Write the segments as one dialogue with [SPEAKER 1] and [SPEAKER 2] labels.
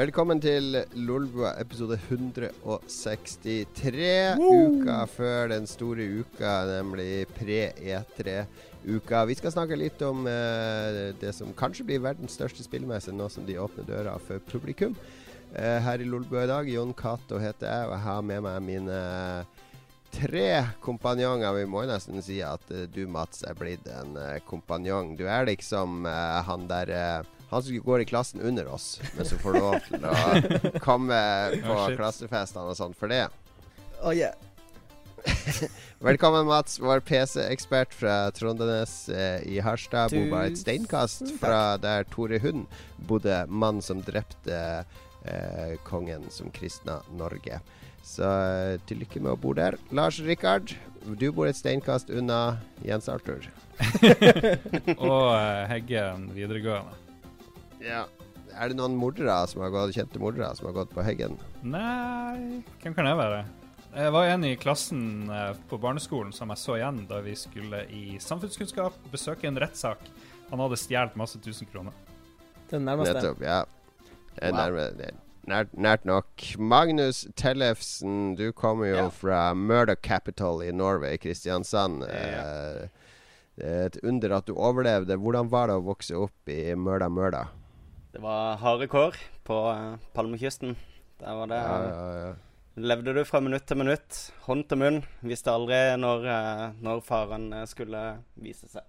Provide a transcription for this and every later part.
[SPEAKER 1] Velkommen til Lolbua episode 163. Uka før den store uka, nemlig pre-E3-uka. Vi skal snakke litt om uh, det som kanskje blir verdens største spillmesse nå som de åpner døra for publikum. Uh, her i Lolbua i dag, Jon Cato heter jeg, og jeg har med meg mine tre kompanjonger. Vi må nesten si at uh, du, Mats, er blitt en kompanjong. Du er liksom han der han som går i klassen under oss, men som får lov til å komme på oh, klassefestene og sånn for det.
[SPEAKER 2] Oh, yeah.
[SPEAKER 1] Velkommen, Mats, vår PC-ekspert fra Trondenes eh, i Harstad. Bor bare et steinkast fra der Tore Hund bodde, mannen som drepte eh, kongen som kristna Norge. Så eh, til lykke med å bo der. Lars Rikard, du bor et steinkast unna Jens Arthur.
[SPEAKER 3] og eh, Heggen videregående.
[SPEAKER 1] Ja. Er det noen mordere som har gått, kjente mordere som har gått på Heggen?
[SPEAKER 3] Nei, hvem kan det være? Jeg var en i klassen eh, på barneskolen som jeg så igjen da vi skulle i samfunnskunnskap besøke en rettssak. Han hadde stjålet masse tusen kroner.
[SPEAKER 2] Den nærmeste.
[SPEAKER 1] Nettopp, ja. Wow. Nærme, nært, nært, nok. Magnus Tellefsen, du kommer jo ja. fra Murder Capital i Norway, Kristiansand. Ja. Eh, et under at du overlevde. Hvordan var det å vokse opp i Mørda Mørda?
[SPEAKER 4] Det var harde kår på uh, Palmekysten. Der var det ja, ja, ja. Levde du fra minutt til minutt, hånd til munn. Visste aldri når, uh, når faren skulle vise seg.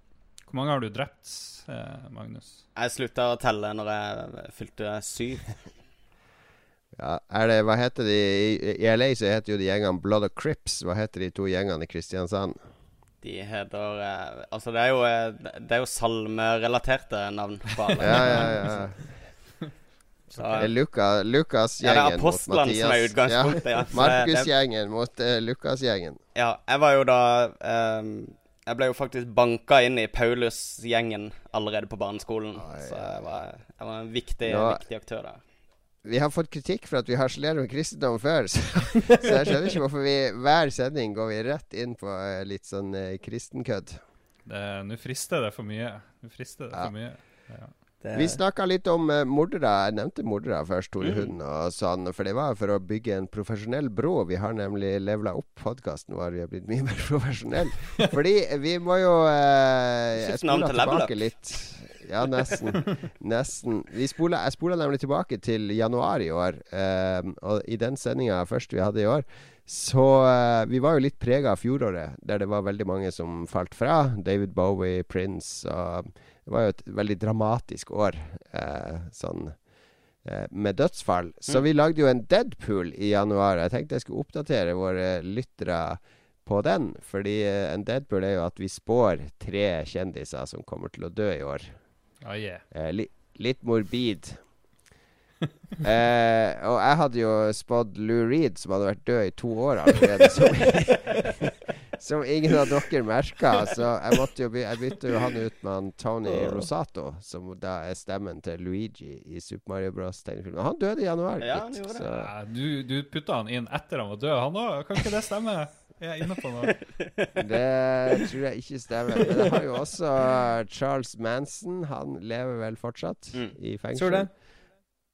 [SPEAKER 3] Hvor mange har du drept, Magnus?
[SPEAKER 4] Jeg slutta å telle når jeg fylte syv.
[SPEAKER 1] ja, er det, Hva heter de I, I LA så heter jo de gjengene Blood of Crips. Hva heter de to gjengene i Kristiansand?
[SPEAKER 4] De heter eh, Altså, det er jo, det er jo salmerelaterte navn på alle.
[SPEAKER 1] ja, ja, ja. Så, det er Luka, Lukas-gjengen
[SPEAKER 4] ja, mot Mathias. som er utgangspunktet. Ja.
[SPEAKER 1] Markus-gjengen mot eh, Lukas-gjengen.
[SPEAKER 4] Ja, jeg var jo da um, Jeg ble jo faktisk banka inn i Paulus-gjengen allerede på barneskolen. Ja. Så jeg var, jeg var, en viktig, Nå, viktig aktør der.
[SPEAKER 1] Vi har fått kritikk for at vi harselerer med kristendom før, så, så, jeg skjønner ikke hvorfor vi hver sending går vi rett inn på uh, litt sånn eh, kristenkødd.
[SPEAKER 3] Nå frister det for mye. Nå frister det ja. for mye. Ja.
[SPEAKER 1] Det... Vi snakka litt om uh, mordere. Jeg nevnte mordere først, Tore mm. Hund og sånn. For det var for å bygge en profesjonell bro. Vi har nemlig levela opp podkasten vår. Vi har blitt mye mer profesjonell. Fordi vi må jo uh,
[SPEAKER 4] Jeg spoler tilbake
[SPEAKER 1] litt. Ja, nesten. nesten. Spoler, jeg spola nemlig tilbake til januar i år. Uh, og i den sendinga først vi hadde i år, så uh, vi var jo litt prega av fjoråret, der det var veldig mange som falt fra. David Bowie, Prince og det var jo et veldig dramatisk år eh, sånn eh, med dødsfall. Så mm. vi lagde jo en Deadpool i januar. Jeg tenkte jeg skulle oppdatere våre lyttere på den. Fordi en Deadpool er jo at vi spår tre kjendiser som kommer til å dø i år.
[SPEAKER 3] Oh, yeah.
[SPEAKER 1] li litt morbid. eh, og jeg hadde jo spådd Lou Reed, som hadde vært død i to år allerede. som ingen av dere merka. Så jeg måtte jo Jeg bytte jo han ut med han Tony Rosato, som da er stemmen til Luigi i Super Mario Bros. tegnefilmen. Han døde i januar.
[SPEAKER 4] Ja, han gjorde det.
[SPEAKER 3] Ja, du, du putta han inn etter han var død, han òg? Kan ikke det stemme? Jeg er inne på noe.
[SPEAKER 1] Det tror jeg ikke stemmer. Men det har jo også Charles Manson. Han lever vel fortsatt mm. i fengsel. Tror det.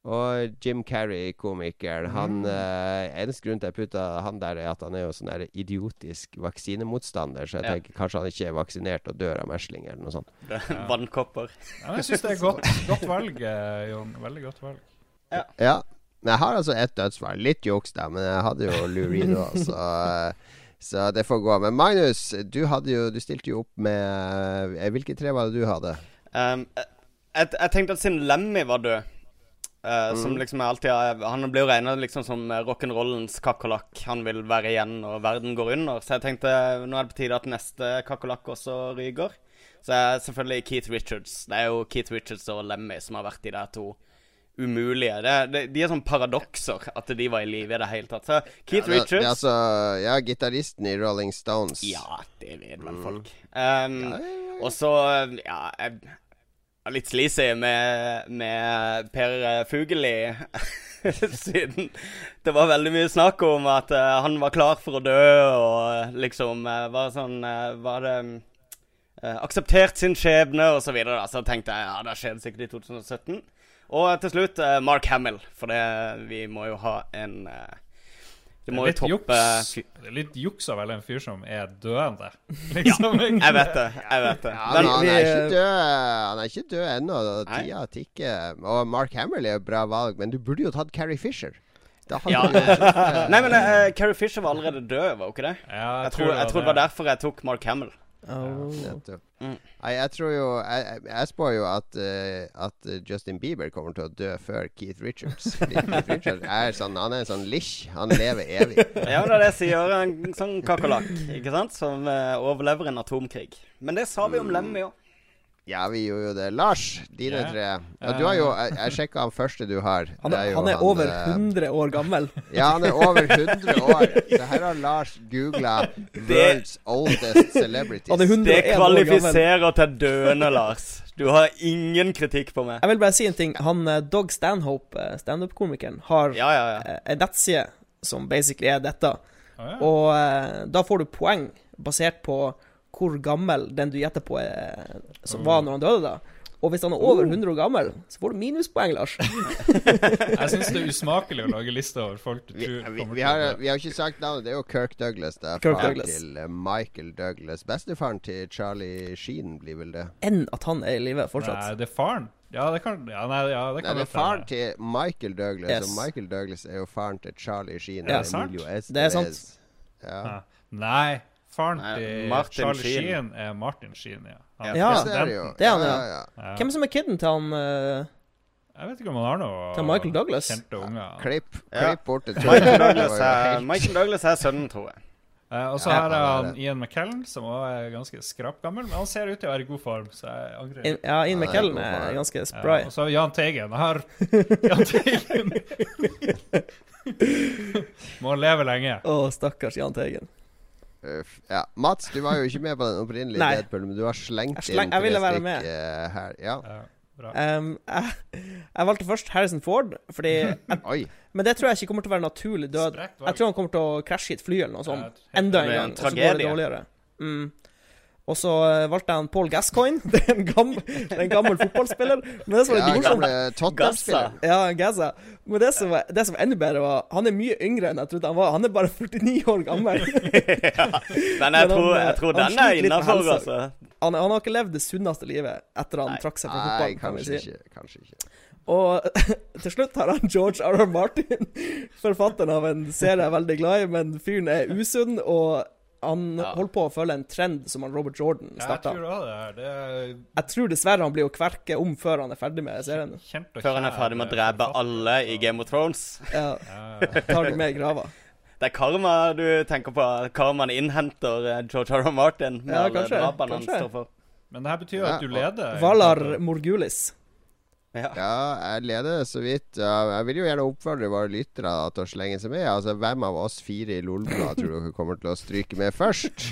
[SPEAKER 1] Og Jim Carrey, komikeren. Han, mm. uh, eneste grunn til jeg putta han der, er at han er jo sånn idiotisk vaksinemotstander. Så jeg ja. tenker kanskje han ikke er vaksinert og dør av mesling eller noe sånt.
[SPEAKER 4] Ja. Vannkopper.
[SPEAKER 3] Ja, jeg syns det er godt, godt valg, eh, Jon. Veldig godt valg.
[SPEAKER 1] Ja. ja. Jeg har altså ett dødsfall. Litt juks, da, men jeg hadde jo Lou Reed òg, så, så det får gå. Men Magnus, du, jo, du stilte jo opp med eh, Hvilke tre var det du hadde?
[SPEAKER 4] Um, jeg, jeg, tenkte at siden Lemmy var død Uh, mm. Som liksom alltid Han blir jo regna liksom som rock'n'rollens kakerlakk. Han vil være igjen, og verden går under. Så jeg tenkte nå er det på tide at neste kakerlakk også ryker. Så jeg selvfølgelig Keith Richards. Det er jo Keith Richards og Lemmy som har vært de der to umulige. Det, det, de er sånn paradokser at de var i live i det hele tatt. Så Keith ja, Richards
[SPEAKER 1] altså, Ja, gitaristen i Rolling Stones.
[SPEAKER 4] Ja, det vet vel mm. folk. Um, ja, ja, og så Ja, jeg litt sleazy med, med Per Fugelli. Siden det var veldig mye snakk om at uh, han var klar for å dø, og liksom uh, var sånn uh, Var det Akseptert sin skjebne, og så videre. Så tenkte jeg ja, det skjedde sikkert i 2017. Og til slutt eh, Mark Hamill, for det, vi må jo ha en eh, Det må jo toppe
[SPEAKER 3] juks. Det er litt juks av en fyr som er døende. Liksom.
[SPEAKER 4] Jeg vet det. jeg vet det
[SPEAKER 1] Ja,
[SPEAKER 4] Men
[SPEAKER 1] han er ikke død Han er ikke død ennå. Tida tikker. Og Mark Hamill er et bra valg, men du burde jo tatt Carrie Fisher.
[SPEAKER 4] Ja. Nei, men uh, Carrie Fisher var allerede død, var hun ikke det?
[SPEAKER 3] Ja,
[SPEAKER 4] Jeg tror, jeg tror det var derfor jeg tok Mark Hamill.
[SPEAKER 2] Oh.
[SPEAKER 4] Mm.
[SPEAKER 1] Nei, jeg tror jo Jeg, jeg, spår jo at, uh, at Justin Bieber kommer til å dø før Keith Richards. Keith Richards er sånn Han er en sånn lisj. Han lever evig.
[SPEAKER 4] Ja, men det er det som gjør en sånn kakerlakk, ikke sant? Som uh, overlever en atomkrig. Men det sa vi om Lemmy òg.
[SPEAKER 1] Ja, vi gjorde jo det. Lars, dine
[SPEAKER 3] yeah.
[SPEAKER 1] tre. Ja, du har jo Jeg, jeg sjekka han første du har.
[SPEAKER 2] Han, er,
[SPEAKER 1] er,
[SPEAKER 2] han er over
[SPEAKER 1] eh,
[SPEAKER 2] 100 år gammel.
[SPEAKER 1] Ja, han er over 100 år. Det her har Lars googla 'World's oldest celebrities'.
[SPEAKER 2] Han 101
[SPEAKER 4] Det kvalifiserer til døende, Lars. Du har ingen kritikk på meg.
[SPEAKER 2] Jeg vil bare si en ting. Han eh, Dog Stanhope, eh, standup-komikeren, har
[SPEAKER 4] Ja, ja, ja.
[SPEAKER 2] eh, en nettside som basically er dette.
[SPEAKER 3] Oh, ja.
[SPEAKER 2] Og eh, da får du poeng basert på hvor gammel den du gjetter på er, som var når han døde, da. Og hvis han er over 100 år gammel, så får du minuspoeng, Lars.
[SPEAKER 3] Jeg syns det er usmakelig å lage liste over folk du
[SPEAKER 1] vi,
[SPEAKER 3] tror
[SPEAKER 1] vi, vi,
[SPEAKER 3] vi,
[SPEAKER 1] har, vi har ikke sagt navnet. Det er jo Kirk Douglas. Det er
[SPEAKER 2] Kirk
[SPEAKER 1] faren
[SPEAKER 2] Douglas.
[SPEAKER 1] til eh, Michael Douglas. Bestefaren til Charlie Sheen blir vel det.
[SPEAKER 2] Enn at han er i live
[SPEAKER 3] Nei, det er faren. Ja, det kan Ja, nei, ja, det
[SPEAKER 1] Nei, det er faren til Michael Douglas,
[SPEAKER 2] Yes.
[SPEAKER 1] og Michael Douglas er jo faren til Charlie Sheen.
[SPEAKER 2] Ja,
[SPEAKER 1] og
[SPEAKER 3] sant.
[SPEAKER 2] Det er sant.
[SPEAKER 1] Ja.
[SPEAKER 3] Ja. Nei, faren til
[SPEAKER 4] Martin
[SPEAKER 3] Charlie
[SPEAKER 4] Sheen.
[SPEAKER 3] Sheen er Martin Sheen, ja. Han
[SPEAKER 2] Ja.
[SPEAKER 1] det er det jo.
[SPEAKER 2] Det er han,
[SPEAKER 1] ja.
[SPEAKER 2] ja.
[SPEAKER 1] ja.
[SPEAKER 2] Hvem som er kiden til han uh,
[SPEAKER 3] Jeg vet ikke om han har noe
[SPEAKER 2] Til Michael Douglas?
[SPEAKER 3] kjente unger.
[SPEAKER 1] Klipp,
[SPEAKER 4] Ja.
[SPEAKER 1] bort til
[SPEAKER 4] Michael Douglas er, Michael Douglas er sønnen, tror jeg.
[SPEAKER 3] Eh, og så
[SPEAKER 1] Ja,
[SPEAKER 3] her er
[SPEAKER 1] han.
[SPEAKER 3] Ian McKellen, som også er ganske skrapgammel, men han ser ut til å være i god form, så jeg angrer.
[SPEAKER 2] In, Ja, Ian
[SPEAKER 1] Ja, er
[SPEAKER 2] McKellen er ganske spry.
[SPEAKER 3] og så har vi Jahn Teigen. Jeg har Jahn Teigen Må leve lenge.
[SPEAKER 2] Å, stakkars Jahn Teigen.
[SPEAKER 1] Uff. Ja. Mats, du var jo ikke med på den opprinnelige. Deadpool, men du har slengt
[SPEAKER 2] Jeg sleng-
[SPEAKER 1] inn tre
[SPEAKER 2] være
[SPEAKER 1] uh,
[SPEAKER 2] med.
[SPEAKER 1] eh, her. Ja.
[SPEAKER 3] Ja, bra.
[SPEAKER 2] Um, jeg, jeg valgte først Harrison Ford, fordi jeg, Men det tror jeg ikke kommer til å være naturlig død. Jeg tror han kommer til å krasje i et fly eller noe sånt.
[SPEAKER 3] Ja,
[SPEAKER 2] Enda en gang.
[SPEAKER 4] en
[SPEAKER 2] Og så går det dårligere. Mm. Og så eh, valgte jeg han Paul Gascoigne. Det er en gammel, en gammel fotballspiller. Men det som var
[SPEAKER 1] Ja,
[SPEAKER 2] litt morsomt
[SPEAKER 1] gamle Tottenham-spiller.
[SPEAKER 2] Ja, Gaza. Men det som, var, det som var enda bedre, var Han er mye yngre enn jeg trodde han var. Han er bare 49 år gammel.
[SPEAKER 4] ja. Men
[SPEAKER 2] Men
[SPEAKER 4] jeg tror, jeg tror den er innafor, altså.
[SPEAKER 2] Han, han har ikke levd det sunneste livet etter han
[SPEAKER 4] Nei.
[SPEAKER 2] trakk seg fra
[SPEAKER 1] Nei,
[SPEAKER 2] fotballen, kan vi
[SPEAKER 1] kanskje
[SPEAKER 2] si.
[SPEAKER 1] ikke. Kanskje ikke.
[SPEAKER 2] Og til slutt har han George R. R. Martin, forfatteren av en serie jeg er veldig glad i, men fyren er usunn, og han
[SPEAKER 4] Ja.
[SPEAKER 2] holder på å følge en trend som han Robert Jordan
[SPEAKER 3] starta. jeg tror det. er- Det er
[SPEAKER 2] Jeg tror dessverre han blir å kverke om før han er ferdig med serien.
[SPEAKER 4] Før han er ferdig med å drepe alle i Game of Thrones.
[SPEAKER 2] Ja, tar de med i grava.
[SPEAKER 4] Det er karma du tenker på. Karmaen innhenter eh, George R. Martin med
[SPEAKER 2] Ja,
[SPEAKER 4] alle
[SPEAKER 2] kanskje,
[SPEAKER 4] drapene han står for.
[SPEAKER 3] Men det her betyr jo at du leder.
[SPEAKER 2] Valar Morgulis.
[SPEAKER 4] Ja.
[SPEAKER 1] Ja, jeg leder så vidt. Ja, jeg vil jo gjerne oppfordre våre lyttere til å slenge seg med. Altså, Hvem av oss fire i Lolbua tror dere kommer til å stryke med først?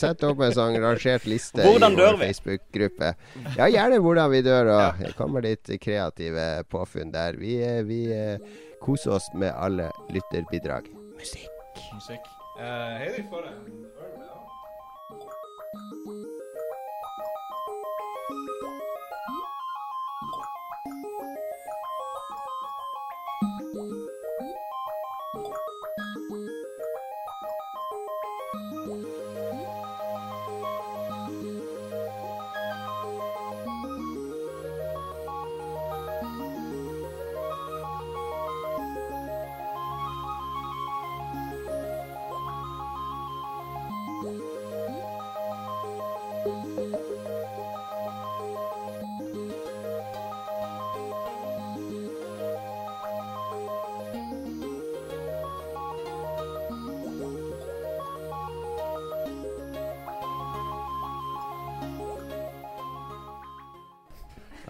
[SPEAKER 1] Sett opp en sånn rangert liste
[SPEAKER 4] Hvordan
[SPEAKER 1] i vår? Facebook-gruppe. Ja, gjerne hvordan vi dør. Og det kommer litt kreative påfunn der. Vi, eh, vi eh, koser oss med alle lytterbidrag. Musikk.
[SPEAKER 3] Musikk. Eh, Heidi får en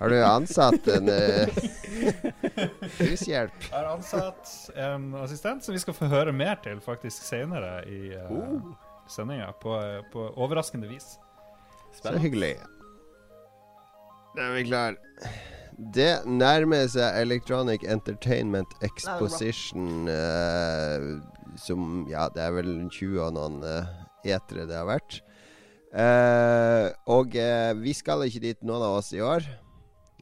[SPEAKER 1] Har du ansatt en uh, hushjelp?
[SPEAKER 3] Jeg har ansatt en assistent som vi skal få høre mer til faktisk senere i uh,
[SPEAKER 4] Oh.
[SPEAKER 3] sendinga, på, på overraskende vis.
[SPEAKER 1] Så hyggelig. Da er vi klar. Det nærmer seg Electronic Entertainment Exposition uh, Som Ja, det er vel 20 og noen uh, etere det har vært. Uh, og eh, vi skal ikke dit, noen av oss, i år.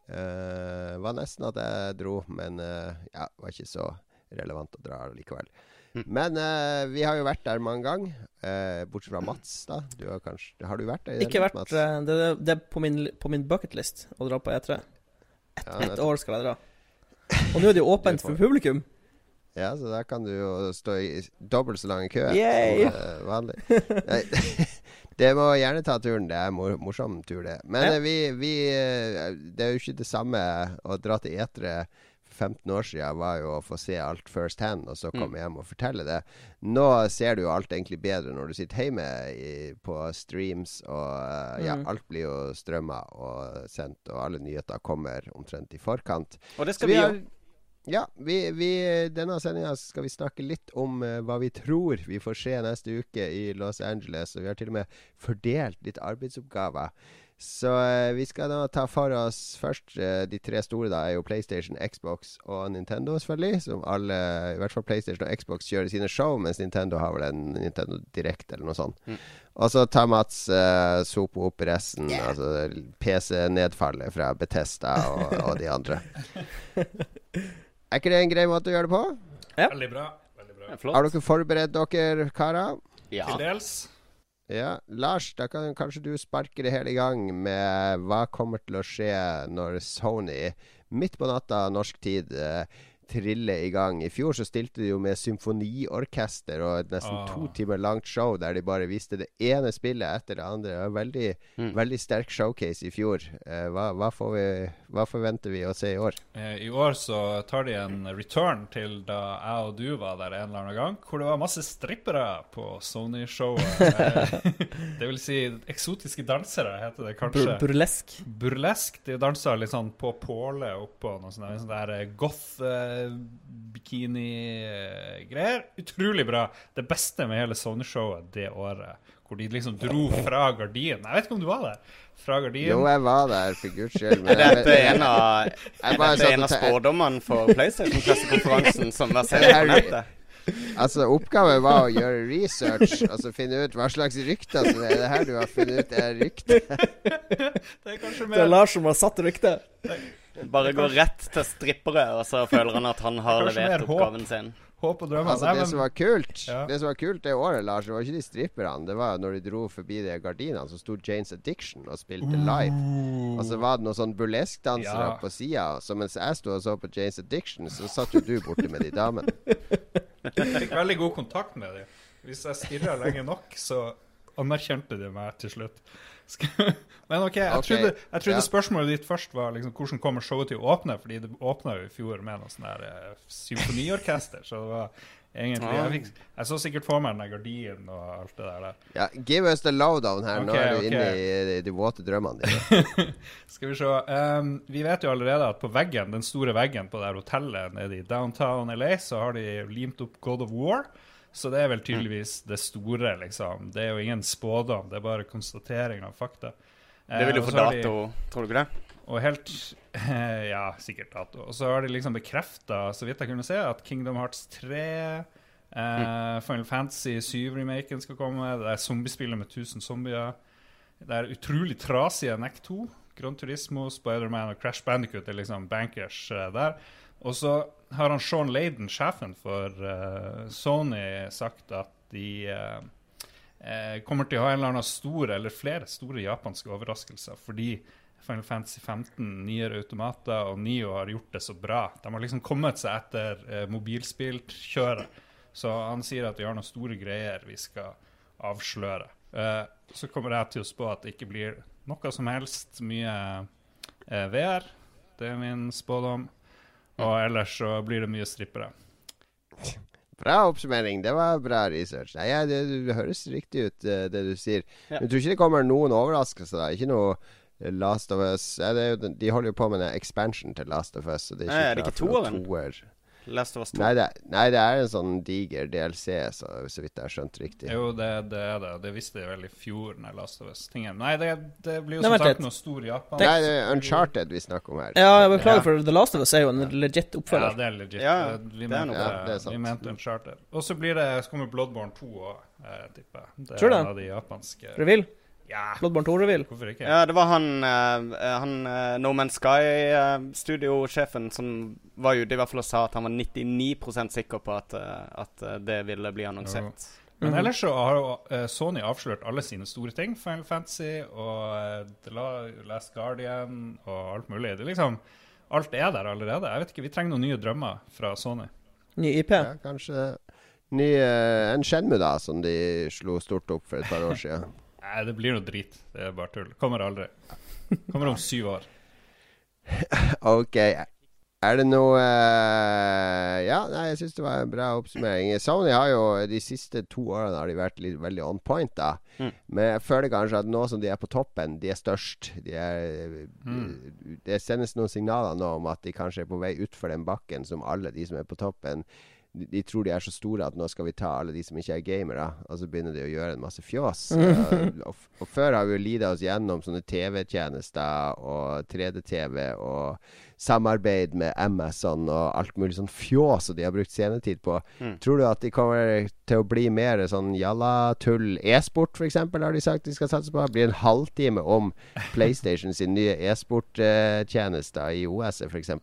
[SPEAKER 1] Eh, var nesten at jeg dro, men uh, ja, var ikke så relevant å dra likevel.
[SPEAKER 4] Mm.
[SPEAKER 1] Men uh, vi har jo vært der mange ganger. uh, bortsett fra Mats, da. Du har, kanskje, har du vært der?
[SPEAKER 2] Ikke vært
[SPEAKER 1] Mats?
[SPEAKER 2] Det, det, det er på min, på min bucketlist å dra på E3.
[SPEAKER 1] Ja, et
[SPEAKER 2] år skal jeg dra. Og nå er det jo åpent for publikum.
[SPEAKER 1] Ja, så da kan du jo stå i dobbelt så lang kø
[SPEAKER 2] Yay!
[SPEAKER 1] som vanlig. Nei, det må gjerne ta turen. Det er mor morsom tur, det. Men
[SPEAKER 2] Ja.
[SPEAKER 1] eh, vi, vi eh, Det er jo ikke det samme å dra til etere 15 år siden var jo å få se alt first hand, og så komme hjem og fortelle det. Nå ser du jo alt egentlig bedre når du sitter hjemme i, på streams, og uh, ja,
[SPEAKER 2] Mm.
[SPEAKER 1] alt blir jo strømma og sendt, og alle nyheter kommer omtrent i forkant.
[SPEAKER 4] Og det
[SPEAKER 1] Så
[SPEAKER 4] skal vi
[SPEAKER 1] har-
[SPEAKER 4] gjøre.
[SPEAKER 1] Ja, vi, vi, denne sendinga skal vi snakke litt om uh, hva vi tror vi får se neste uke i Los Angeles. Og vi har til og med fordelt litt arbeidsoppgaver. Så uh, vi skal da ta for oss først uh, De tre store da er jo PlayStation, Xbox og Nintendo, selvfølgelig. Som alle, i hvert fall PlayStation og Xbox, kjører sine show, mens Nintendo har vel en Nintendo Direct eller noe sånt.
[SPEAKER 4] Mm.
[SPEAKER 1] Og så tar Mats uh, sope opp resten, altså PC-nedfallet fra Betesta og, og de andre. Er ikke det en grei måte å gjøre det på?
[SPEAKER 2] Ja.
[SPEAKER 3] Veldig bra. Veldig bra.
[SPEAKER 4] Er
[SPEAKER 1] Har dere forberedt dere, karer?
[SPEAKER 4] Ja.
[SPEAKER 3] Til dels.
[SPEAKER 1] Ja. Lars, da kan kanskje du sparke det hele i gang med hva kommer til å skje når Sony midt på natta norsk tid eh, triller i gang. I fjor så stilte de jo med symfoniorkester og et nesten
[SPEAKER 3] Ah.
[SPEAKER 1] to timer langt show der de bare viste det ene spillet etter det andre. Det var veldig,
[SPEAKER 4] Mm.
[SPEAKER 1] veldig sterk showcase i fjor. Eh, hva, hva, får vi, hva forventer vi å se i år?
[SPEAKER 3] Eh, I år så tar de en return til da jeg og du var der en eller annen gang, hvor det var masse strippere på Sony-showet. Eh, det vil si eksotiske dansere, heter det
[SPEAKER 2] Bur
[SPEAKER 3] kanskje.
[SPEAKER 2] burlesk.
[SPEAKER 3] Burlesk. De dansa litt sånn på påle oppå noe sånt, sånn der eh, goth-bikini-greier. Utrolig bra. Det beste med hele Sony-showet det året, hvor de liksom dro fra gardinen. Jeg vet ikke om du var der? Fra gardinen.
[SPEAKER 1] Jo, jeg var der, for guds skyld.
[SPEAKER 4] Er dette en av, er dette en
[SPEAKER 1] og
[SPEAKER 4] av spådommene for PlayStation-pressekonferansen som var sendt på nettet?
[SPEAKER 1] Altså, oppgaven var å gjøre research, altså finne ut hva slags rykter som er det her du har funnet ut er rykte.
[SPEAKER 3] Det er kanskje
[SPEAKER 2] Det er Lars som har satt ryktet.
[SPEAKER 4] Bare gå rett til strippere, og så føler han at han har levert oppgaven sin.
[SPEAKER 3] Håp og drømmer.
[SPEAKER 1] Altså,
[SPEAKER 3] Nei,
[SPEAKER 1] det
[SPEAKER 3] men-
[SPEAKER 1] som var kult
[SPEAKER 3] Ja.
[SPEAKER 1] Det som var kult det året, Lars, det var ikke de stripperne. Det var når de dro forbi de gardinene, så sto Janes Addiction og spilte live. Og så var det noen sånn burleskdansere
[SPEAKER 3] Ja.
[SPEAKER 1] på sida. Så mens jeg sto og så på Janes Addiction, så satt jo du borte med de damene.
[SPEAKER 3] Jeg fikk veldig god kontakt med dem. Hvis jeg stirra lenge nok, så anerkjente de meg til slutt. Men OK, jeg
[SPEAKER 1] okay.
[SPEAKER 3] trodde, jeg trodde
[SPEAKER 1] ja.
[SPEAKER 3] spørsmålet ditt først var liksom, hvordan kommer showet til å åpne, fordi det åpna jo i fjor med noe sånn der uh, symfoniorkester. Så det var egentlig
[SPEAKER 4] ja.
[SPEAKER 3] jeg, fikk, jeg så sikkert for meg den der gardinen og alt det der.
[SPEAKER 1] Ja, give us the lowdown her. Nå er du
[SPEAKER 3] okay.
[SPEAKER 1] inne i de våte drømmene dine.
[SPEAKER 3] Skal vi se. Um, vi vet jo allerede at på veggen, den store veggen på det her hotellet nede i downtown LA, så har de limt opp God of War. Så det er vel tydeligvis det store, liksom. Det er jo ingen spådom, det er bare konstatering av fakta.
[SPEAKER 4] Det vil
[SPEAKER 3] Eh,
[SPEAKER 4] jo få
[SPEAKER 3] så de-
[SPEAKER 4] dato, tror du ikke det?
[SPEAKER 3] Og helt Ja, sikkert dato. Og så har de liksom bekrefta, så vidt jeg kunne se, at Kingdom Hearts 3 eh, Final Fantasy 7-remaken skal komme. Det er zombiespillet med 1000 zombier. Det er utrolig trasige NEC 2. Grand Turismo, Spiderman og Crash Bandicut er liksom bankers eh, der. Og så har han Sean Laden, sjefen for uh, Sony, sagt at de uh, uh, kommer til å ha en eller annen stor, eller flere store japanske overraskelser. Fordi Final Fantasy 15, nyere automater og Nio har gjort det så bra. De har liksom kommet seg etter uh, mobilspillkjøret. Så han sier at vi har noen store greier vi skal avsløre. Så kommer jeg til å spå at det ikke blir noe som helst mye VR. Det er min spådom. Og ellers så blir det mye strippere.
[SPEAKER 1] Bra oppsummering. Det var bra research. Nei, ja, det, det høres riktig ut, eh, det du sier.
[SPEAKER 4] Ja.
[SPEAKER 1] Men jeg tror ikke det kommer noen overraskelser. da Ikke noe eh, Last of Us ja, det er jo, De holder jo på med en expansion til Last of Us. Så det er
[SPEAKER 4] Nei,
[SPEAKER 1] ikke
[SPEAKER 4] er det
[SPEAKER 1] klart
[SPEAKER 4] ikke toeren? Last of Us 2.
[SPEAKER 1] Nei det, nei, det er en sånn diger DLC, så, så vidt jeg har skjønt riktig.
[SPEAKER 3] Jo, det, det er det. Det visste jeg vel i fjor. Når Last of Us-tingen. Nei, det, det blir jo
[SPEAKER 2] Nei,
[SPEAKER 3] som sagt noe stor Japan.
[SPEAKER 1] Nei, det er Uncharted vi snakker om her.
[SPEAKER 2] Ja, jeg beklager
[SPEAKER 3] Ja.
[SPEAKER 2] for The Last of Us er jo en legit
[SPEAKER 3] Ja, det er legit.
[SPEAKER 4] Ja,
[SPEAKER 3] Eh, vi,
[SPEAKER 4] det er
[SPEAKER 3] mente,
[SPEAKER 4] noe.
[SPEAKER 1] Ja, det er sant.
[SPEAKER 3] vi mente Uncharted. Og så blir det, så kommer Bloodborne 2 òg, tipper jeg. Det er en av de japanske
[SPEAKER 2] Reveal?
[SPEAKER 3] Ja,
[SPEAKER 2] Bloodborne 2-reveal.
[SPEAKER 3] hvorfor ikke?
[SPEAKER 4] Ja, det var han, uh, han uh, No Man's Sky-studiosjefen som var ute i hvert fall og sa at han var 99% sikker på at, eh, at eh, det ville bli annonsert.
[SPEAKER 3] Men
[SPEAKER 2] Mhm.
[SPEAKER 3] ellers så har jo eh, Sony avslørt alle sine store ting. Final Fantasy og eh, The Last Guardian og alt mulig. Det liksom Alt er der allerede. Jeg vet ikke, Vi trenger noen nye drømmer fra Sony.
[SPEAKER 2] Ny IP.
[SPEAKER 1] Ja, kanskje ny, eh, en Shenmue, da, som de slo stort opp for et par år siden.
[SPEAKER 3] Nei, det blir noe drit. Det er bare tull. Kommer aldri. Kommer om syv år.
[SPEAKER 1] Ok. Er det noe uh, Ja, nei, jeg syns det var en bra oppsummering. Sony har jo de siste to årene har de vært litt, veldig on point, da.
[SPEAKER 4] Mm.
[SPEAKER 1] Men jeg føler kanskje at nå som de er på toppen, de er størst. De er, Det sendes noen signaler nå om at de kanskje er på vei utfor den bakken som alle de som er på toppen de, tror de er så store at nå skal vi ta alle de som ikke er gamere. Og så begynner de å gjøre en masse fjås. Og, og før har vi jo lida oss gjennom sånne TV-tjenester og 3D-TV og samarbeid med Amazon og alt mulig sånn fjås som de har brukt scenetid på.
[SPEAKER 4] Mm.
[SPEAKER 1] Tror du at de kommer til å bli mer sånn jalla-tull? E-sport, f.eks., har de sagt de skal satse på. Det blir en halvtime om PlayStation sin nye e-sporttjenester i OS-et, f.eks.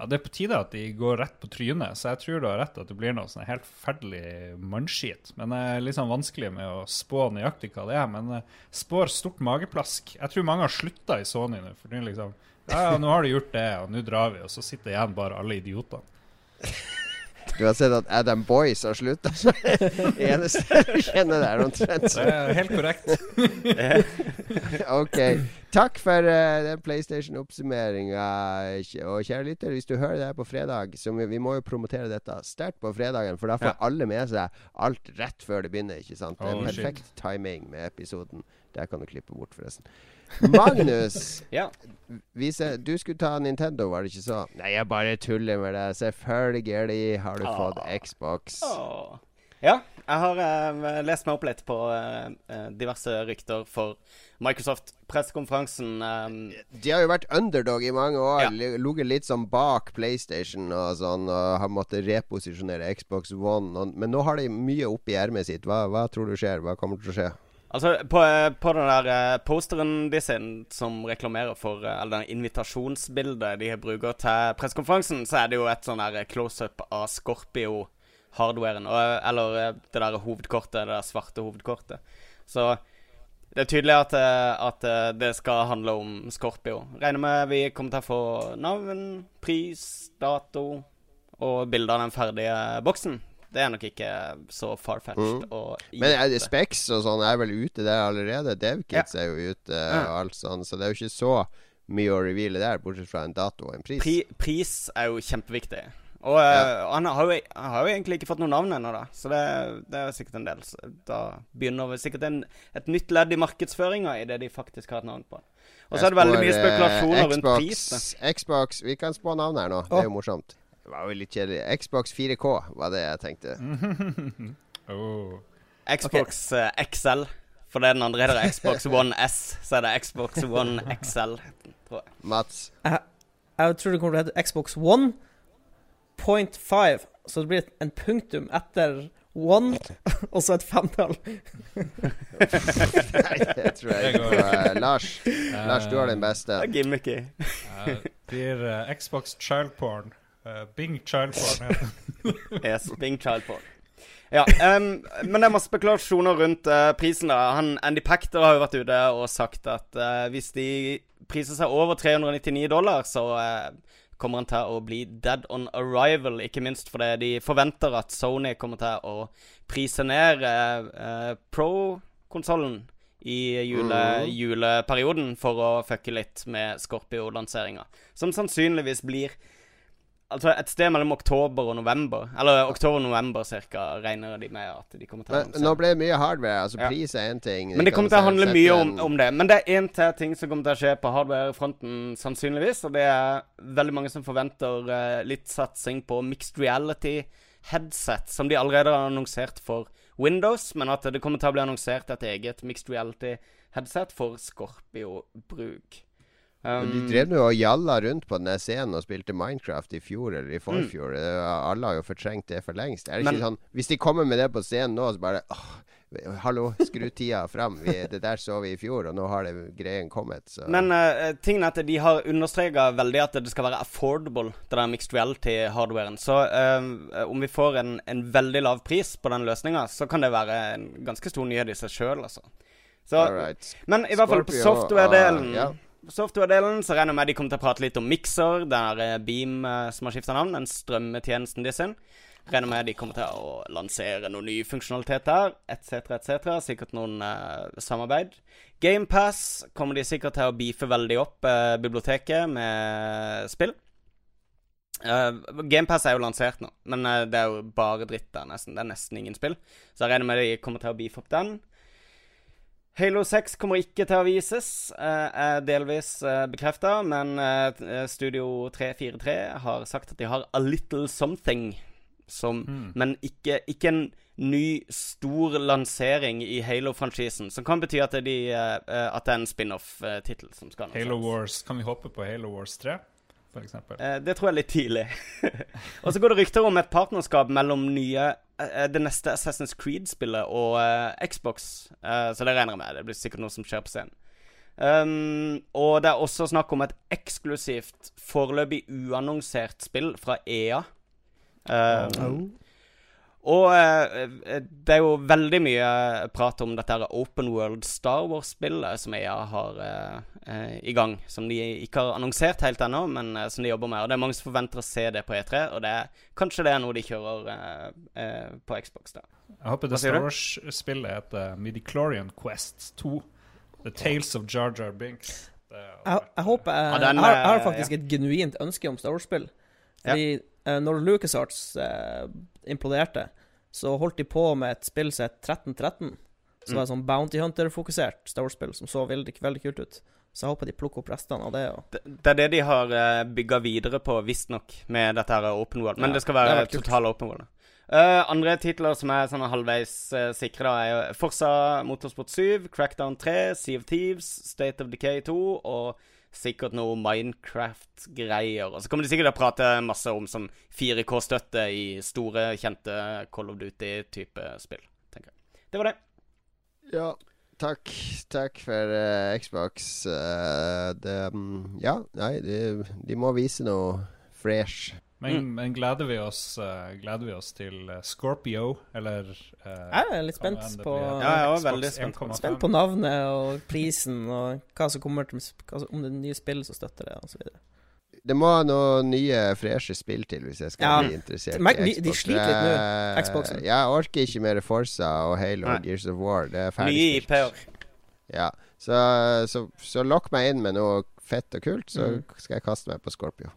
[SPEAKER 3] Ja, Det er på tide at de går rett på trynet, så jeg tror du har rett at det blir noe sånn helt forferdelig mannskit. Men det er litt sånn vanskelig med å spå nøyaktig hva det er. Men eh, spår stort mageplask. Jeg tror mange har slutta i Sony nå. For liksom Ja, nå har de gjort det, og nå drar vi. Og så sitter igjen bare alle idiotene.
[SPEAKER 1] Du har sett at Adam Boyce har slutta? Eneste jeg kjenner der omtrent.
[SPEAKER 3] Det er helt korrekt.
[SPEAKER 1] ok. Takk for uh, den PlayStation-oppsummeringa. Og kjære lytter, hvis du hører det her på fredag så vi, vi må jo promotere dette sterkt på fredagen, for da får
[SPEAKER 4] Ja.
[SPEAKER 1] alle med seg alt rett før det begynner. Ikke sant? Det er
[SPEAKER 3] Oh, shit.
[SPEAKER 1] perfekt timing med episoden. Der kan du klippe bort, forresten. Magnus,
[SPEAKER 4] Ja.
[SPEAKER 1] Vi ser, du skulle ta Nintendo, var det ikke så? Nei, jeg bare tuller med deg. Selvfølgelig har du fått
[SPEAKER 4] Ah.
[SPEAKER 1] Xbox.
[SPEAKER 4] Åh. Ja, jeg har eh, lest meg opp litt på eh, eh, diverse rykter for Microsoft-pressekonferansen. eh,
[SPEAKER 1] De har jo vært underdog i mange år.
[SPEAKER 4] Ja.
[SPEAKER 1] Ligget litt sånn bak PlayStation og sånn, og har måttet reposisjonere Xbox One. Og, men nå har de mye oppi ermet sitt. Hva, hva tror du skjer? Hva kommer til å skje?
[SPEAKER 4] Altså, på, eh, på den der eh, posteren de sin som reklamerer for eh, Eller den invitasjonsbildet de bruker til pressekonferansen, så er det jo et sånn der close-up av Scorpio-hardwaren. Eller det der hovedkortet, det der svarte hovedkortet. Så det er tydelig at, at det skal handle om Scorpio. Regner med vi kommer til å få navn, pris, dato og bilde av den ferdige boksen. Det er nok ikke så far-fetched.
[SPEAKER 1] Mm. Men er det. Specs og sånn er vel ute der allerede? DevKits er jo ute
[SPEAKER 4] Ja.
[SPEAKER 1] og alt sånn, så det er jo ikke så mye å reveale der, bortsett fra en dato og en pris.
[SPEAKER 4] Pri, pris er jo kjempeviktig. Og eh, han, har jo, han har jo egentlig ikke fått noe navn ennå, da. Så det, det er sikkert en del. Så da begynner vi sikkert en, et nytt ledd i markedsføringa i det de faktisk har et navn på. Og så er det veldig mye
[SPEAKER 1] spekulasjoner eh,
[SPEAKER 4] spekulasjoner rundt pris. da.
[SPEAKER 1] Xbox Vi kan spå navn her nå. Det er jo morsomt. Det var jo litt kjedelig. Xbox 4K var det jeg tenkte.
[SPEAKER 3] Oh.
[SPEAKER 4] Xbox okay. XL. For det er den andre heter Xbox One S, så er det Xbox One XL. Tror jeg.
[SPEAKER 1] Mats.
[SPEAKER 2] Jeg tror det kommer til å hete Xbox One point five, så det blir en punktum etter one, og så et femtall.
[SPEAKER 1] Nei, det tror jeg ikke. Eh, Lars, Lars, du har den beste.
[SPEAKER 4] Det er gimmicky.
[SPEAKER 3] Eh, blir eh, Xbox child porn. Eh, Bing child porn.
[SPEAKER 4] Yes, Bing Child Porn. Ja, um, men det er masse spekulasjoner rundt uh, prisen. da Han, Andy Pacter har jo vært ute og sagt at uh, hvis de priser seg over 399 dollar, så uh, kommer han til å bli dead on arrival. Ikke minst fordi de forventer at Sony kommer til å prise ned Pro-konsollen i jule,
[SPEAKER 1] mm.
[SPEAKER 4] juleperioden for å fucke litt med Scorpio-lanseringa. Som sannsynligvis blir Altså et sted mellom oktober og november. Eller oktober og november cirka, regner de med at de kommer til å
[SPEAKER 1] Men
[SPEAKER 4] annonsere.
[SPEAKER 1] nå ble det mye hardware. Altså
[SPEAKER 4] Ja.
[SPEAKER 1] Pris er én ting.
[SPEAKER 4] Men det kommer til å handle mye om, om det. Men det er én til ting som kommer til å skje på hardware-fronten, sannsynligvis. Og det er veldig mange som forventer uh, litt satsing på mixed reality-headset, som de allerede har annonsert for Windows, men at det kommer til å bli annonsert et eget mixed reality-headset for Scorpio-bruk. Um,
[SPEAKER 1] De drev nå og jalla rundt på denne scenen og spilte Minecraft i fjor eller i forfjor. Mm. Alle har jo fortrengt det for lengst. Er det
[SPEAKER 4] Men-
[SPEAKER 1] ikke sånn Hvis de kommer med det på scenen nå, så bare åh, Hallo, skru tida fram. Vi, det der så vi i fjor, og nå har det greien kommet. Så.
[SPEAKER 4] Men uh, tingen er at de har understreka veldig at det skal være affordable, det der mixed reality-hardwaren. Så uh, om vi får en, en, veldig lav pris på den løsninga, så kan det være en ganske stor nyhet i seg sjøl, altså. Så, right. Men i hvert fall på software-delen uh, yeah. Software-delen så regner jeg med de kommer til å prate litt om Mixer, den der Beam som har skifta navn, den strømmetjenesten de sin. Regner med de kommer til å lansere noen nye funksjonaliteter etc., etc. Sikkert noen uh, samarbeid. GamePass kommer de sikkert til å beefe veldig opp uh, biblioteket med spill. Uh, GamePass er jo lansert nå, men uh, det er jo bare dritt der, nesten. Det er nesten ingen spill. Så jeg regner med de kommer til å beefe opp den. Halo 6 kommer ikke til å vises, er delvis uh, bekrefta, men Studio 343 har sagt at de har a little something som mm. Men ikke, ikke, en ny, stor lansering i Halo-franchisen. Som kan bety at, de, uh, at det er en spin-off-tittel som skal
[SPEAKER 3] Halo Wars, Kan vi hoppe på Halo Wars 3? Eksempel.
[SPEAKER 4] uh, det tror jeg er litt tidlig. og så går det rykter om et partnerskap mellom nye eh, det neste Assassin's Creed-spillet og Xbox. så det regner jeg med. Det blir sikkert noe som skjer på scenen. Um, og det er også snakk om et eksklusivt, foreløpig uannonsert spill fra EA. Um, oh. Og eh, det er jo veldig mye prat om dette Open World Star Wars-spillet som EA har eh, i gang. Som de ikke har annonsert helt ennå, men som de jobber med. Og det er mange som forventer å se det på E3, og det er, kanskje det er noe de kjører på Xbox. da
[SPEAKER 3] Jeg håper det Star Wars-spillet heter Midichlorian Quest 2. The Tales of Jar Jar Binks.
[SPEAKER 2] Jeg, jeg, håper jeg, ja, den, jeg, har faktisk et genuint ønske om Star Wars-spill. Fordi ja. Eh, når LucasArts eh, imploderte, så holdt de på med et spill som het 1313. Som mm. var sånn Bounty Hunter-fokusert Star Wars-spill som så veldig, veldig kult ut. Så jeg håper de plukker opp restene av det.
[SPEAKER 4] det. Det, er det de har eh, bygga videre på, visstnok, med dette her Open World. Men ja, det skal være det total Open World. Uh, andre titler som er sånn halvveis uh, sikre, da, er Forsa Motorsport 7, Crackdown 3, Sea of Thieves, State of Decay 2 og sikkert noe Minecraft-greier. Og så kommer de sikkert til å prate masse om som 4K-støtte i store, kjente Call of Duty-type spill. tenker jeg. Det var det.
[SPEAKER 1] Ja, takk. Takk for uh, Xbox. Uh, det, um, ja, nei, de, de må vise noe fresh.
[SPEAKER 3] Men, mm. men gleder, vi oss, uh, gleder, vi oss, til eh, Scorpio, eller uh,
[SPEAKER 2] Jeg er litt spent på
[SPEAKER 4] Ja, jeg er veldig spent.
[SPEAKER 2] spent på navnet og prisen og hva som kommer til Om det nye spillet som støtter det, osv.
[SPEAKER 1] Det må noen nye, freshe spill til hvis jeg skal ja. bli interessert
[SPEAKER 2] Men, i Xbox. De sliter litt nå, Xboxen.
[SPEAKER 1] Jeg orker ikke mer Forsa og Halo og Gears of War. Det er ferdig
[SPEAKER 4] Nye IP-er.
[SPEAKER 1] Ja. Så, så, så lokk meg inn med noe fett og kult, så mm. skal jeg kaste meg på Scorpio.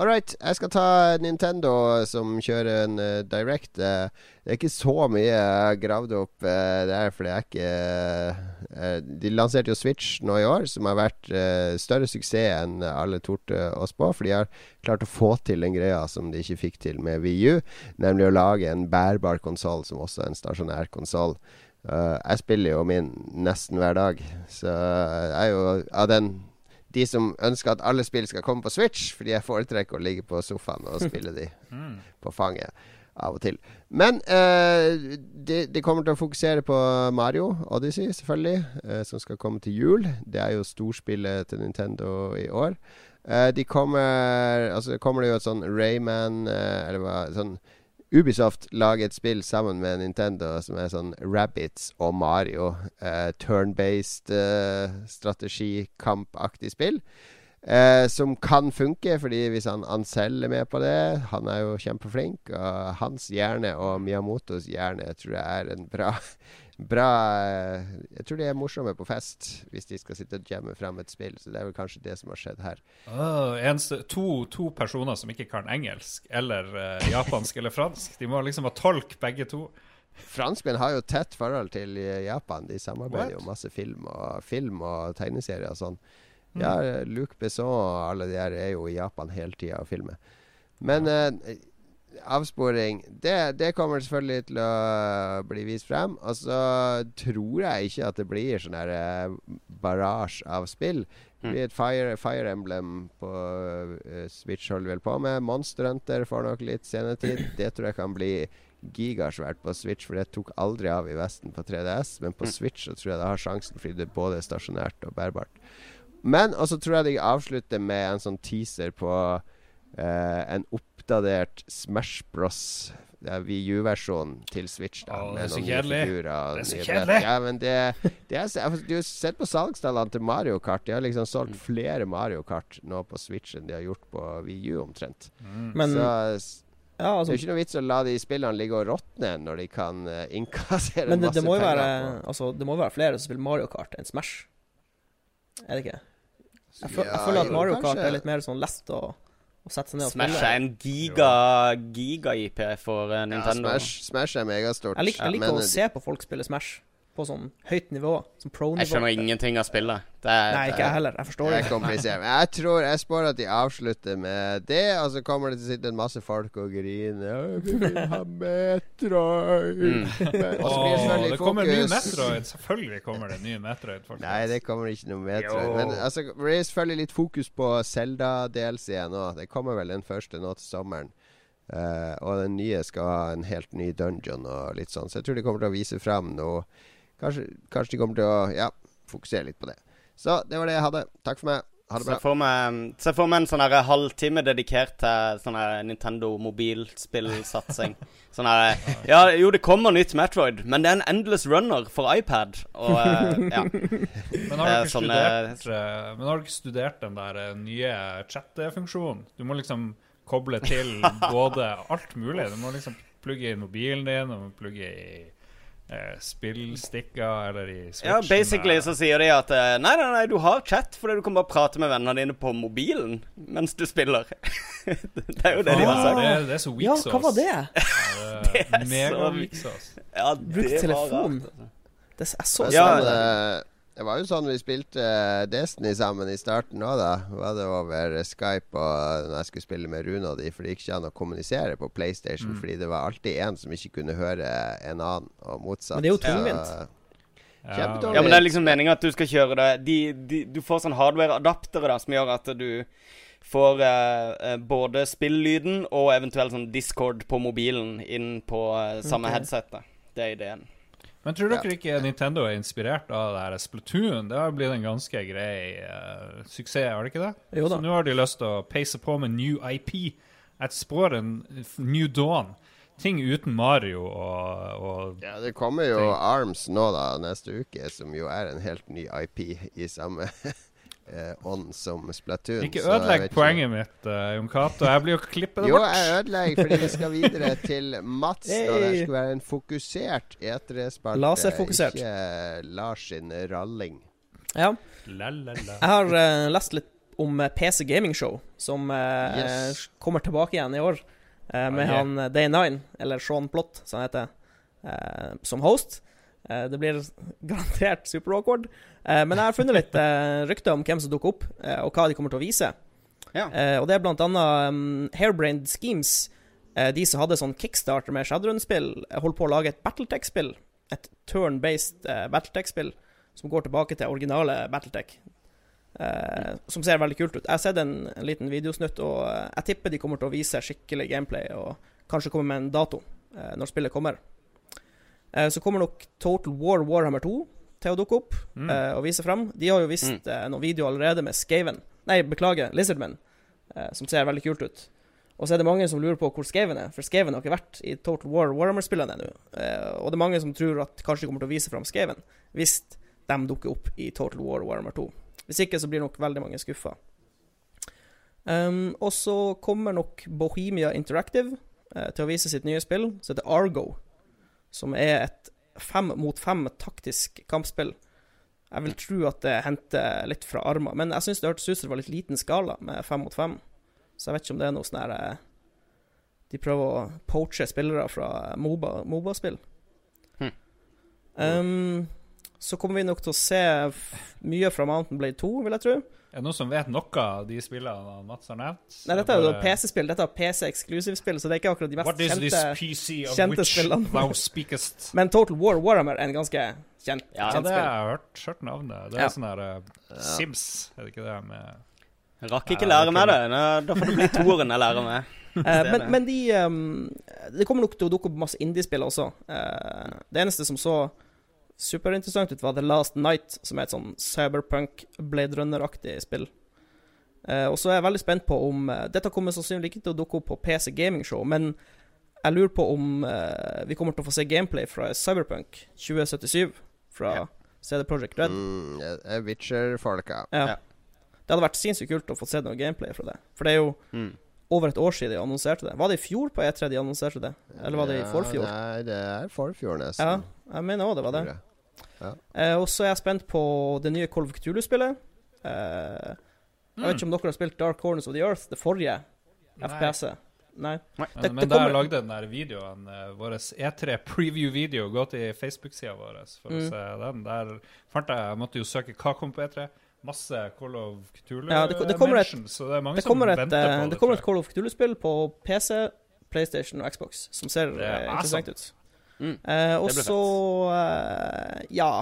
[SPEAKER 1] All right. Jeg skal ta Nintendo som kjører en uh, Direct. Uh, det er ikke så mye jeg har gravd opp uh, der, for det er ikke De lanserte jo Switch nå i år, som har vært større suksess enn alle torde oss på. For de har klart å få til den greia som de ikke fikk til med VU, nemlig å lage en bærbar konsoll som også er en stasjonær konsoll. jeg spiller jo min nesten hver dag, så jeg er jo av den de som ønsker at alle spill skal komme på Switch, fordi jeg foretrekker å ligge på sofaen og spille de mm. på fanget av og til. Men uh, de, de, kommer til å fokusere på Mario Odyssey, selvfølgelig, uh, som skal komme til jul. Det er jo storspillet til Nintendo i år. Uh, de kommer Altså kommer det jo et sånn Rayman Eller hva sånn Ubisoft lager et spill sammen med Nintendo som er sånn Rabbits og Mario. Uh, Turn-based uh, strategikampaktig spill. Uh, som kan funke, fordi hvis han Ansel er med på det Han er jo kjempeflink. Og hans hjerne og Miyamotos hjerne tror jeg er en bra bra eh, Jeg tror de er morsomme på fest hvis de skal sitte og jamme frem et spill. Så det er vel kanskje det som har skjedd her.
[SPEAKER 3] Oh, eneste, to, to, personer som ikke kan engelsk eller uh, japansk eller fransk. De må liksom ha tolk, begge to.
[SPEAKER 1] Franskmenn har jo tett forhold til eh, Japan. De samarbeider jo masse film og, film og tegneserier og sånn. Mm. Ja, Luc Besson og alle de her er jo i Japan hele tida og filmer. Men uh, avsporing. Det, det, kommer selvfølgelig til å bli vist frem. Og så tror jeg ikke at det blir sånn her uh, barrage av spill. Det blir et Fire, Fire Emblem på uh, Switch holder vel på med. Monster Hunter får nok litt senetid. Det tror jeg kan bli gigasvært på Switch, for det tok aldri av i Vesten på 3DS. Men på mm. Switch så tror jeg det har sjansen, fordi det er både stasjonært og bærbart. Men også tror jeg de avslutter med en sånn teaser på uh, en oppdatert Smash Bros. Wii U-versjonen til Switch.
[SPEAKER 3] Da, oh, det er så kjedelig. Det er så kjedelig.
[SPEAKER 1] Ja, men det, det er, Du har sett på salgstallene til Mario Kart. De har liksom solgt mm. flere Mario Kart nå på Switch enn de har gjort på Wii U, omtrent. Mm. Men, så ja, altså, det er jo ikke noe vits å la de spillene ligge og råtne når de kan uh, innkassere
[SPEAKER 2] men det,
[SPEAKER 1] masse
[SPEAKER 2] det må penger. Være, altså, det må jo være flere som spiller Mario Kart enn Smash. Er det ikke? Jeg, ja, jeg føler at Mario Kart er litt mer sånn lest å, sette seg ned og
[SPEAKER 4] spille. Smash er en giga-IP giga for uh, Nintendo.
[SPEAKER 1] Ja, Smash, Smash, er megastort.
[SPEAKER 2] Jeg liker, jeg liker å se på folk spille Smash på sånn høyt nivå. Som pro-nivå.
[SPEAKER 4] Jeg skjønner ingenting av spillet.
[SPEAKER 2] Er, Nei, ikke jeg heller. Jeg forstår det.
[SPEAKER 1] Er jeg tror Jeg spår at de avslutter med det, og så kommer det til å sitte en masse folk og grine. Vi vil ha Metroid! Mm.
[SPEAKER 3] og så blir det kommer en ny Metroid. Selvfølgelig kommer det en ny Metroid. Faktisk.
[SPEAKER 1] Nei, det kommer ikke noe Metroid. Men altså, det blir selvfølgelig litt fokus på Zelda-DLC nå. Det kommer vel den første nå til sommeren. Uh, og den nye skal ha en helt ny dungeon og litt sånn. Så jeg tror de kommer til å vise fram noe Kanskje, kanskje, de kommer til å ja, fokusere litt på det. Så det var det jeg hadde. Takk for meg. Ha det bra.
[SPEAKER 4] Se for meg, se for meg en sånn halvtime dedikert til sånn Nintendo mobilspillsatsing. sånn her Ja, jo, det kommer nytt Metroid, men det er en endless runner for iPad. Og ja.
[SPEAKER 3] Men har, du sånn, studert, men har ikke studert den der uh, nye chattefunksjonen? Du må liksom koble til både alt mulig. Du må liksom plugge i mobilen din, og plugge i eh, spillstikker eller i
[SPEAKER 4] Switchen. Ja, basically så sier de at eh, nei, nei, nei, du har chat fordi du kan bare prate med vennene dine på mobilen mens du spiller. det er jo det ah, de har sagt.
[SPEAKER 3] Det, det er så weak
[SPEAKER 2] Ja, hva var det?
[SPEAKER 3] det er mega weak sauce.
[SPEAKER 2] Ja, Brukt telefon. Altså. Det er så
[SPEAKER 1] ja, det var jo sånn vi spilte uh, Destiny sammen i starten òg, da. Var det over Skype og når jeg skulle spille med Rune og de, for det gikk ikke an å kommunisere på PlayStation mm. fordi det var alltid en som ikke kunne høre en annen, og motsatt.
[SPEAKER 2] Men det er jo tungvint.
[SPEAKER 4] Kjempedårlig. ja, men det er liksom meninga at du skal kjøre det de, de, Du får sånn hardware-adaptere da som gjør at du får uh, både spilllyden og eventuelt sånn Discord på mobilen inn på uh, samme okay. headset. Det er ideen.
[SPEAKER 3] Men tror dere ikke Nintendo er inspirert av det her Splatoon? Det har blitt en ganske grei uh, suksess, har det ikke det?
[SPEAKER 2] Jo
[SPEAKER 3] da. Så nå har de lyst til å peise på med new IP. Et spår en new dawn. Ting uten Mario og, og
[SPEAKER 1] Ja, det kommer jo ting. Arms nå da neste uke, som jo er en helt ny IP i samme ånd som Splatoon.
[SPEAKER 3] Ikke ødelegg poenget ikke. mitt, uh, Jon Cato. Jeg blir jo klippet
[SPEAKER 1] bort. Jo, jeg ødelegger fordi vi skal videre til Mats. Hey. Og det skal være en fokusert E3-spalte.
[SPEAKER 2] Laserfokusert.
[SPEAKER 1] Ikke Lars sin ralling.
[SPEAKER 2] Ja.
[SPEAKER 3] La, la, la.
[SPEAKER 2] Jeg har uh, lest litt om eh, PC Gaming Show, som uh, yes. kommer tilbake igjen i år. med okay. han Day9, eller Sean Plott, som han heter, som host. Det blir garantert super awkward. Eh, men jeg har funnet litt eh, rykter om hvem som dukker opp, eh, og hva de kommer til å vise. Ja. og det er blant annet um, Hairbrained Schemes. de som hadde sånn kickstarter med Shadowrun-spill, holdt på å lage et Battletech-spill. Et turn-based Battletech-spill som går tilbake til originale Battletech. Som ser veldig kult ut. Jeg har sett en, en liten videosnutt, og jeg tipper de kommer til å vise skikkelig gameplay, og kanskje komme med en dato når spillet kommer. Uh, så kommer nok Total War Warhammer 2 til å dukke opp mm. uh, og vise fram. De har jo vist mm. uh, noen videoer allerede med Skaven Nei, beklager, Lizardman, uh, som ser veldig kult ut. Og så er det mange som lurer på hvor Skaven er, for Skaven har ikke vært i Total War Warhammer-spillene ennå. og det er mange som tror at kanskje de kommer til å vise fram Skaven hvis de dukker opp i Total War Warhammer 2. Hvis ikke så blir nok veldig mange skuffa. Um, og så kommer nok Bohemia Interactive til å vise sitt nye spill, som heter Argo. Som er et fem mot fem taktisk kampspill. Jeg vil tro at det henter litt fra armer. Men jeg syns det hørtes ut som det var litt liten skala med fem mot fem. Så jeg vet ikke om det er noe sånn her eh, De prøver å poache spillere fra Moba-spill. Hm. Um, så kommer vi nok til å se mye fra Mountain Blade 2, vil jeg tro.
[SPEAKER 3] Er det noen som vet noe av de spillene Mats har nevnt?
[SPEAKER 2] Nei, dette er jo PC-spill. Dette er PC-eksklusivspill, så det er ikke akkurat de mest kjente, kjente spillene. Men Total War Warhammer er en ganske kjent,
[SPEAKER 3] ja, kjent spill. Ja, det har jeg hørt, hørt navnet. Det er ja. sånn her uh, Sims, er det ikke det? med
[SPEAKER 4] Jeg rakk ikke lære meg det. Da får det bli toeren jeg lærer meg.
[SPEAKER 2] Eh, men, men de um, Det kommer nok til å dukke opp masse indiespill også. Uh, det eneste som så superinteressant ut, var The Last Night, som er et sånn cyberpunk Blade Runner-aktig spill. Eh, og så er jeg veldig spent på om eh, Dette kommer sannsynligvis ikke til å dukke opp på PC Gaming Show, men jeg lurer på om eh, vi kommer til å få se gameplay fra Cyberpunk 2077 fra ja. CD Project Red.
[SPEAKER 1] Mm, Witcher-folka.
[SPEAKER 2] Ja. ja. Det hadde vært sinnssykt kult å få se noe gameplay fra det. For det er jo mm. over et år siden de annonserte det. Var det i fjor på E3 de annonserte det? Eller var det i forfjor?
[SPEAKER 1] Nei, det er forfjor, nesten.
[SPEAKER 2] Ja, jeg mener òg det var det. Ja. Eh, og så er jeg spent på det nye Call of Cthulhu-spillet. Eh, jeg vet ikke om dere har spilt Dark Corners of the Earth, det forrige FPS-et. Nei.
[SPEAKER 3] Nei. Det, men, men det der lagde den der videoen, uh, vår E3 preview-video, gå til Facebook-sida vår for mm. å se den. Der fant jeg Jeg måtte jo søke hva kom på E3 masse Call of Cthulhu ja, det, det kommer et, så det er mange som
[SPEAKER 2] et,
[SPEAKER 3] venter på
[SPEAKER 2] det. Det kommer et Call of Cthulhu-spill på PC, PlayStation og Xbox, som ser uh, interessant ut. Mm. Uh, og så uh, Ja.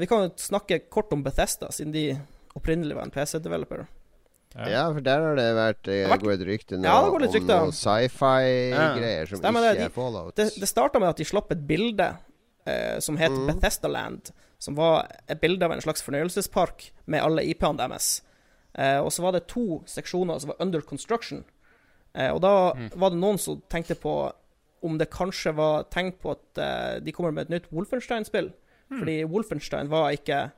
[SPEAKER 2] vi kan jo snakke kort om Bethesda, siden de opprinnelig var en PC-developer.
[SPEAKER 1] Ja. ja. for der har det vært Gode går et rykte nå ja, om noen sci-fi-greier som Stemmer ikke det. er Fallout.
[SPEAKER 2] Det, det starta med at de slapp et bilde eh, som het mm. Bethesda Land, som var et bilde av en slags fornøyelsespark med alle IP-ene deres. Eh, og så var det to seksjoner som var under construction. Eh, og da mm. var det noen som tenkte på om det kanskje var tegn på at uh, de kommer med et nytt Wolfenstein-spill. Mm. Fordi Wolfenstein var ikke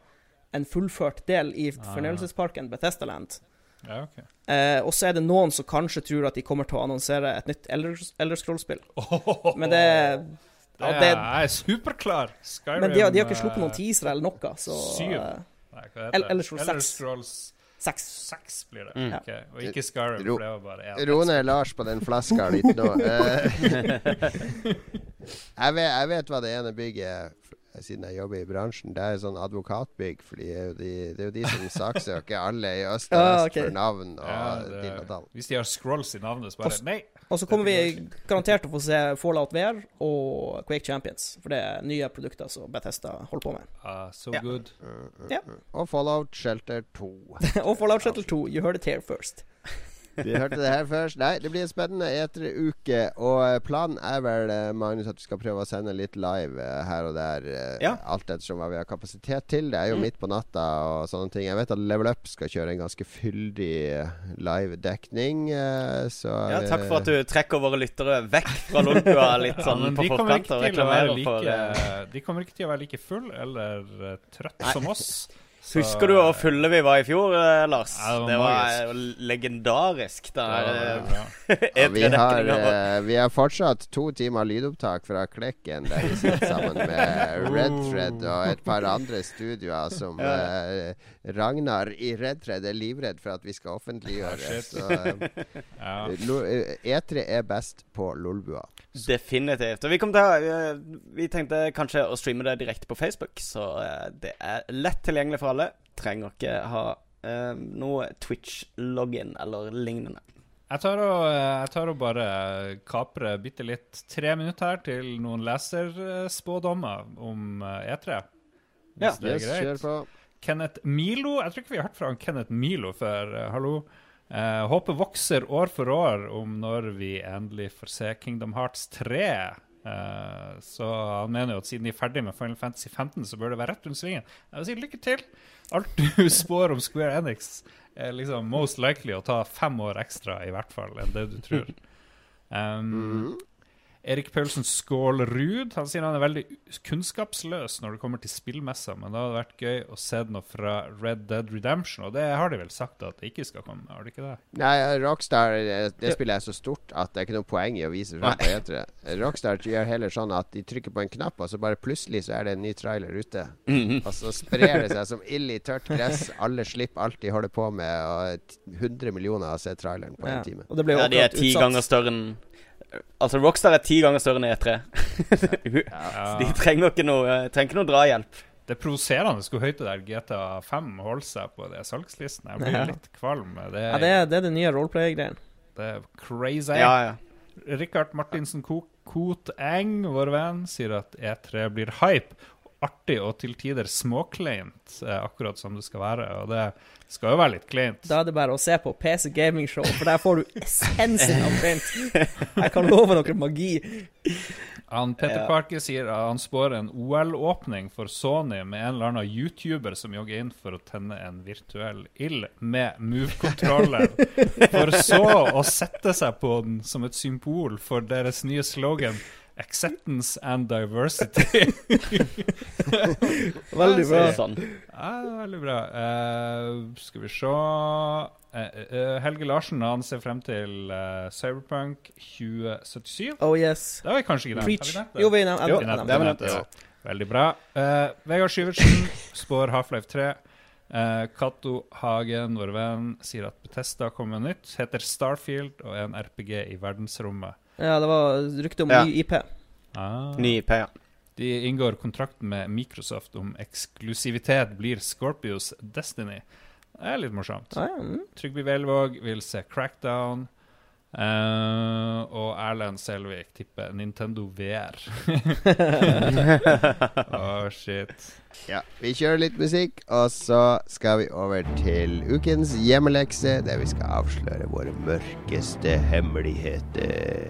[SPEAKER 2] en fullført del i ah. fornøyelsesparken Bethesda Land.
[SPEAKER 3] Ja, okay.
[SPEAKER 2] uh, og så er det noen som kanskje tror at de kommer til å annonsere et nytt Elderscroll-spill. Oh, Men det,
[SPEAKER 3] ja, det Jeg er superklar.
[SPEAKER 2] Skyrim, men de har, de har ikke sluppet noen teasere eller noe, så
[SPEAKER 3] Syv?
[SPEAKER 2] Eh, Nei, hva heter det?
[SPEAKER 3] Elderscrolls 6. Seks blir det. Mm. Okay. Og ikke Skyrim, for det var bare én.
[SPEAKER 1] Ro ned Lars på den flaska litt nå. Eh, jeg, vet, jeg vet hva det ene bygget siden jeg jobber i bransjen, det er sånn advokatbygg. For det er jo de, det er jo de som saksøker alle i øst og vest ah, okay. for navn og ja, og dall.
[SPEAKER 3] Hvis de har scrolls i navnet, så bare Også, Nei!
[SPEAKER 2] Og så kommer vi garantert til å få se Fallout VR og Quake Champions. For det er nye produkter som Bethesda holder på med.
[SPEAKER 3] Uh, so ja. good. Uh,
[SPEAKER 1] uh, yeah. Og Fallout Shelter 2.
[SPEAKER 2] og Fallout Shelter 2. You heard it here first.
[SPEAKER 1] Vi hørte det her først. Nei, det blir en spennende E3-uke. Og eh, planen er vel, eh, Magnus, at vi skal prøve å sende litt live eh, her og der. Ja. Alt ettersom hva vi har kapasitet til. Det er jo mm. midt på natta og sånne ting. Jeg vet at Level Up skal kjøre en ganske fyldig live-dekning. Så
[SPEAKER 4] Ja, takk for at du trekker våre lyttere vekk fra Lolbua litt sånn ja, på forkant og reklamerer
[SPEAKER 3] like, for De kommer ikke til å være like full eller trøtt som oss.
[SPEAKER 4] Så, Husker du hvor fulle vi var i fjor, eh, Lars? Ja, det, var det var legendarisk. Da, ja,
[SPEAKER 1] ja, vi, har, vi har fortsatt to timer lydopptak fra Klekken, der vi sitter sammen med Red Thread og et par andre studioer som uh, Ragnar i Red Thread er livredd for at vi skal offentliggjøre. Så uh, E3 er best på Lolbua.
[SPEAKER 4] Definitivt. Og vi, til, vi tenkte kanskje å streame det direkte på Facebook, så det er lett tilgjengelig for alle alle trenger ikke ha uh, noe Twitch-login eller lignende.
[SPEAKER 3] Jeg tar, og, jeg tar og bare kaprer bitte litt tre minutter her til noen leserspådommer om E3. Eh,
[SPEAKER 1] e ja, det er yes, greit.
[SPEAKER 3] Kenneth Milo. Jeg tror ikke vi har hørt fra Kenneth Milo før. Hallo. Eh, håpet vokser år for år om når vi endelig får se Kingdom Hearts 3. Uh, så han mener jo at siden de er ferdig med Final Fantasy 15, så bør det være rett rundt svingen. Jeg vil si lykke til. Alt du spår om Square Enix, er liksom most likely å ta fem år ekstra, i hvert fall, enn det du tror. Um. Erik Paulsen Skålrud han sier han er veldig kunnskapsløs når det kommer til spillmesser, men det hadde vært gøy å se noe fra Red Dead Redemption, og det har de vel sagt at det ikke skal komme? Har de ikke det?
[SPEAKER 1] Nei, Rockstar det spillet er så stort at det er ikke noe poeng i å vise frem på E3. Rockstar gjør heller sånn at de trykker på en knapp, og så bare plutselig så er det en ny trailer ute. -hmm. Og så sprer det seg som ild i tørt gress. Alle slipper alt de holder på med, og 100 millioner har sett traileren på ja. en time.
[SPEAKER 4] Og det ble jo ja, de er ti ganger større enn Altså, Rockstar er ti ganger større enn E3. ja. de trenger ikke noe, trenger ikke noe drahjelp.
[SPEAKER 3] Det er provoserende hvor høyt det der GTA 5 holder seg på det salgslisten. Jeg blir ja. litt kvalm.
[SPEAKER 2] Det er, ja, det er, det er det nye roleplay-greien.
[SPEAKER 3] Det er crazy.
[SPEAKER 4] Ja, ja.
[SPEAKER 3] Rikard Martinsen Koteng, vår venn, sier at E3 blir hype. Artig og til tider småkleint, eh, akkurat som det skal være. Og det skal jo være litt kleint.
[SPEAKER 2] Da er det bare å se på PC Gaming Show, for der får du essensen av kleint. Jeg kan love dere magi.
[SPEAKER 3] Han Peter
[SPEAKER 4] Ja.
[SPEAKER 3] Parker sier at han spår en OL-åpning for Sony med en eller annen YouTuber som jogger inn for å tenne en virtuell ild med Move-kontroller, for så å sette seg på den som et symbol for deres nye slogan Acceptance and diversity.
[SPEAKER 2] Veldig bra.
[SPEAKER 4] Sånn.
[SPEAKER 3] Ja, veldig bra. Uh, skal vi se uh, Helge Larsen han ser frem til Cyberpunk 2077.
[SPEAKER 2] Oh yes.
[SPEAKER 3] Det har vi kanskje ikke nevnt.
[SPEAKER 2] Preach.
[SPEAKER 3] Har vi?
[SPEAKER 2] Jo, vi nevnte
[SPEAKER 4] det.
[SPEAKER 3] Veldig bra. Eh, Vegard Syvertsen spår Half-Life 3. Uh, Cato Hagen, vår venn, sier at Betesta kommer med nytt. Heter Starfield og er en RPG i verdensrommet.
[SPEAKER 2] Ja, det var rykte om
[SPEAKER 4] Ja.
[SPEAKER 2] ny IP.
[SPEAKER 3] Ah.
[SPEAKER 4] Ny IP, ja.
[SPEAKER 3] De inngår kontrakt med Microsoft om eksklusivitet blir Scorpios Destiny. Det er litt morsomt.
[SPEAKER 2] Ah, ja. mm.
[SPEAKER 3] Trygve Velvåg vil se Crackdown. Eh, og Erlend Selvik tipper Nintendo VR. Å, shit.
[SPEAKER 1] Ja, Vi kjører litt musikk, og så skal vi over til ukens hjemmelekse, der vi skal avsløre våre mørkeste hemmeligheter.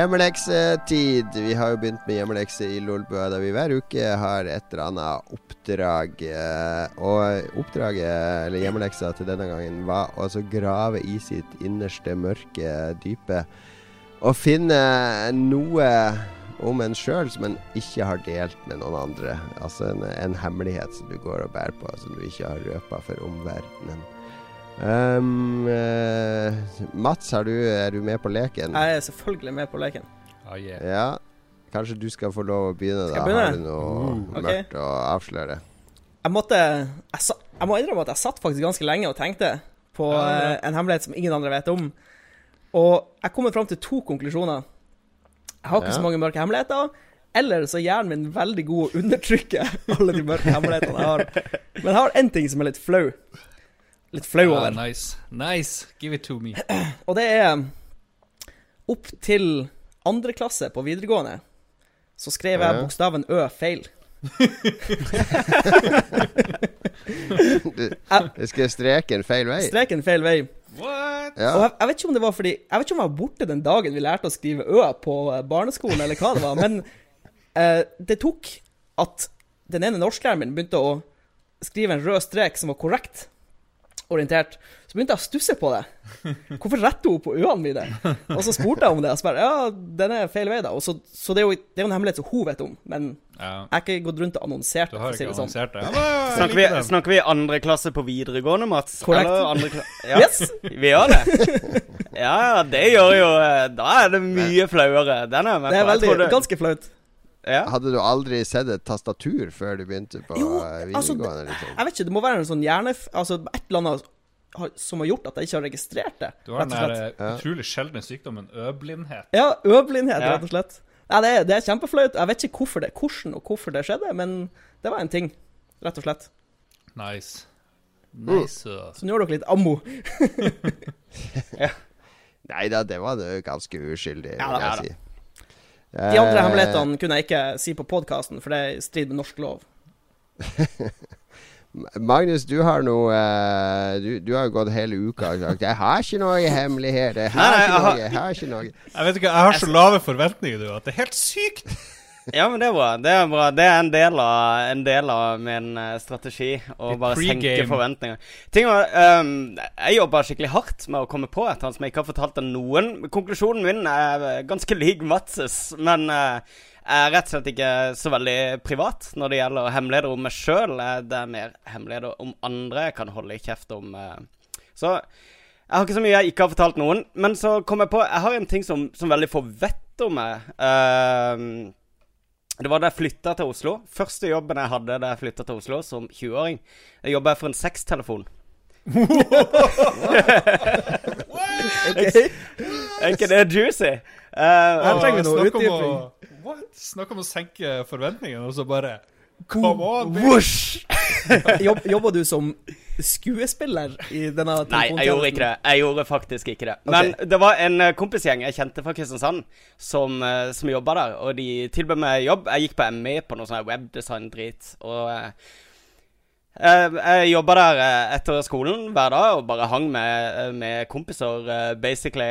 [SPEAKER 1] Hjemmeleksetid. Vi har jo begynt med hjemmelekse i Lolbua, der vi hver uke har et eller annet oppdrag. eh, Og oppdraget, eller hjemmeleksa til denne gangen, var å grave i sitt innerste mørke dype. Og finne noe om en sjøl som en ikke har delt med noen andre. Altså en, en hemmelighet som du går og bærer på, som du ikke har røpa for omverdenen. Um, eh, Mats, er du, er du med på leken?
[SPEAKER 2] Jeg er selvfølgelig med på leken.
[SPEAKER 3] Oh, yeah.
[SPEAKER 1] Ja. Kanskje du skal få lov å begynne,
[SPEAKER 2] Skal
[SPEAKER 1] da.
[SPEAKER 2] jeg begynne?
[SPEAKER 1] Har du noe
[SPEAKER 2] mm.
[SPEAKER 1] mørkt å avsløre?
[SPEAKER 2] Jeg måtte jeg, sa, jeg må innrømme at jeg satt faktisk ganske lenge og tenkte på
[SPEAKER 3] Ja, ja.
[SPEAKER 2] eh, en hemmelighet som ingen andre vet om. Og jeg kommer fram til to konklusjoner. Jeg har ikke
[SPEAKER 1] Ja.
[SPEAKER 2] så mange mørke hemmeligheter. Eller så er hjernen min veldig god å undertrykke alle de mørke hemmelighetene jeg har. Men jeg har én ting som er litt flau. Litt flau
[SPEAKER 3] Ah,
[SPEAKER 2] over.
[SPEAKER 3] nice. Nice. Give it to me.
[SPEAKER 2] Og det er Opp til andre klasse på videregående så skrev jeg bokstaven Ø feil.
[SPEAKER 1] Du, du skal streke en feil vei?
[SPEAKER 2] Streken feil vei.
[SPEAKER 3] What?
[SPEAKER 1] Ja.
[SPEAKER 2] Og jeg, jeg vet ikke om det var fordi Jeg vet ikke om jeg var borte den dagen vi lærte å skrive Ø på eh, barneskolen, eller hva det var, men eh, det tok at den ene norsklæreren min begynte å skrive en rød strek som var korrekt orientert. Så begynte jeg å stusse på det. Hvorfor retter hun på ø-ene mine? Og så spurte jeg om det, og så bare Ja, den er feil vei, da. Og så, så det er jo det er jo en hemmelighet som hun vet om, men
[SPEAKER 3] Ja.
[SPEAKER 2] jeg har ikke gått rundt og annonsert det, si sånn.
[SPEAKER 3] annonsert det? Ja,
[SPEAKER 4] Snakker vi, snakker vi andre klasse på videregående, Mats?
[SPEAKER 2] Korrekt.
[SPEAKER 4] Andre ja.
[SPEAKER 2] Yes!
[SPEAKER 4] Vi gjør det. Ja, ja, det gjør jo eh, Da er det mye flauere. Den er jeg med
[SPEAKER 2] Det er veldig, ganske flaut.
[SPEAKER 4] Ja.
[SPEAKER 1] Hadde du aldri sett et tastatur før du begynte på
[SPEAKER 2] Jo,
[SPEAKER 1] videregående?
[SPEAKER 2] altså,
[SPEAKER 1] liksom?
[SPEAKER 2] Jeg vet ikke, det må være en sånn hjerne... Altså et eller annet har, som har gjort at jeg ikke har registrert det.
[SPEAKER 3] Du har den der eh,
[SPEAKER 1] Ja.
[SPEAKER 3] utrolig sjeldne sykdommen øblindhet.
[SPEAKER 2] Ja, øblindhet,
[SPEAKER 4] Ja.
[SPEAKER 2] rett og slett. Ja, det, er- det er kjempeflaut. Jeg vet ikke hvorfor det, hvordan og hvorfor det skjedde, men det var en ting, rett og slett.
[SPEAKER 3] Nice.
[SPEAKER 1] Mm.
[SPEAKER 3] Nice. uh.
[SPEAKER 2] Så nå har dere litt ammo.
[SPEAKER 1] Nei da, det var det ganske uskyldig, vil
[SPEAKER 2] ja
[SPEAKER 1] jeg
[SPEAKER 2] da.
[SPEAKER 1] si.
[SPEAKER 2] De andre
[SPEAKER 1] Eh,
[SPEAKER 2] hemmelighetene kunne jeg ikke si på podkasten, for det er i strid med norsk lov.
[SPEAKER 1] Magnus, du har noe eh, du, du har jo gått hele uka og sagt 'Jeg har ikke noe hemmeligheter'. Jeg har
[SPEAKER 4] Nei, nei,
[SPEAKER 1] ikke
[SPEAKER 4] jeg
[SPEAKER 1] noe,
[SPEAKER 4] har-
[SPEAKER 1] jeg har ikke noe.
[SPEAKER 3] Jeg vet ikke, jeg har så lave forventninger du, at det er helt sykt.
[SPEAKER 4] Ja, men det er bra. Det er bra. Det er en del av, en del av min uh, strategi. Å bare senke forventninger. Ting var, um, jeg jobba skikkelig hardt med å komme på et eller som jeg ikke har fortalt til noen. Konklusjonen min er ganske lik Matses, men uh, jeg er rett og slett ikke så veldig privat når det gjelder hemmeligheter om meg sjøl. Det er mer hemmeligheter om andre jeg kan holde i kjeft om. Så jeg har ikke så mye jeg ikke har fortalt noen. Men så kom jeg på Jeg har en ting som, som veldig få vet om meg. Uh, det var da jeg flytta til Oslo. Første jobben jeg hadde da jeg flytta til Oslo som 20-åring. Jeg jobba for en sextelefon. okay. Er ikke det juicy?
[SPEAKER 3] Uh, Her trenger vi noe utdyping. Snakk om å senke forventningene, og så bare Come on,
[SPEAKER 4] bitch!
[SPEAKER 2] Jobb, jobber du som skuespiller i denne?
[SPEAKER 4] Nei, jeg gjorde ikke det. Jeg gjorde faktisk ikke det. Men okay. det var en uh, kompisgjeng jeg kjente fra Kristiansand, som, uh, som jobba der. Og de tilbød meg jobb. Jeg gikk på ME på noe sånn webdesign-drit. Og jeg, jeg jobba der etter skolen hver dag og bare hang med, med kompiser, basically.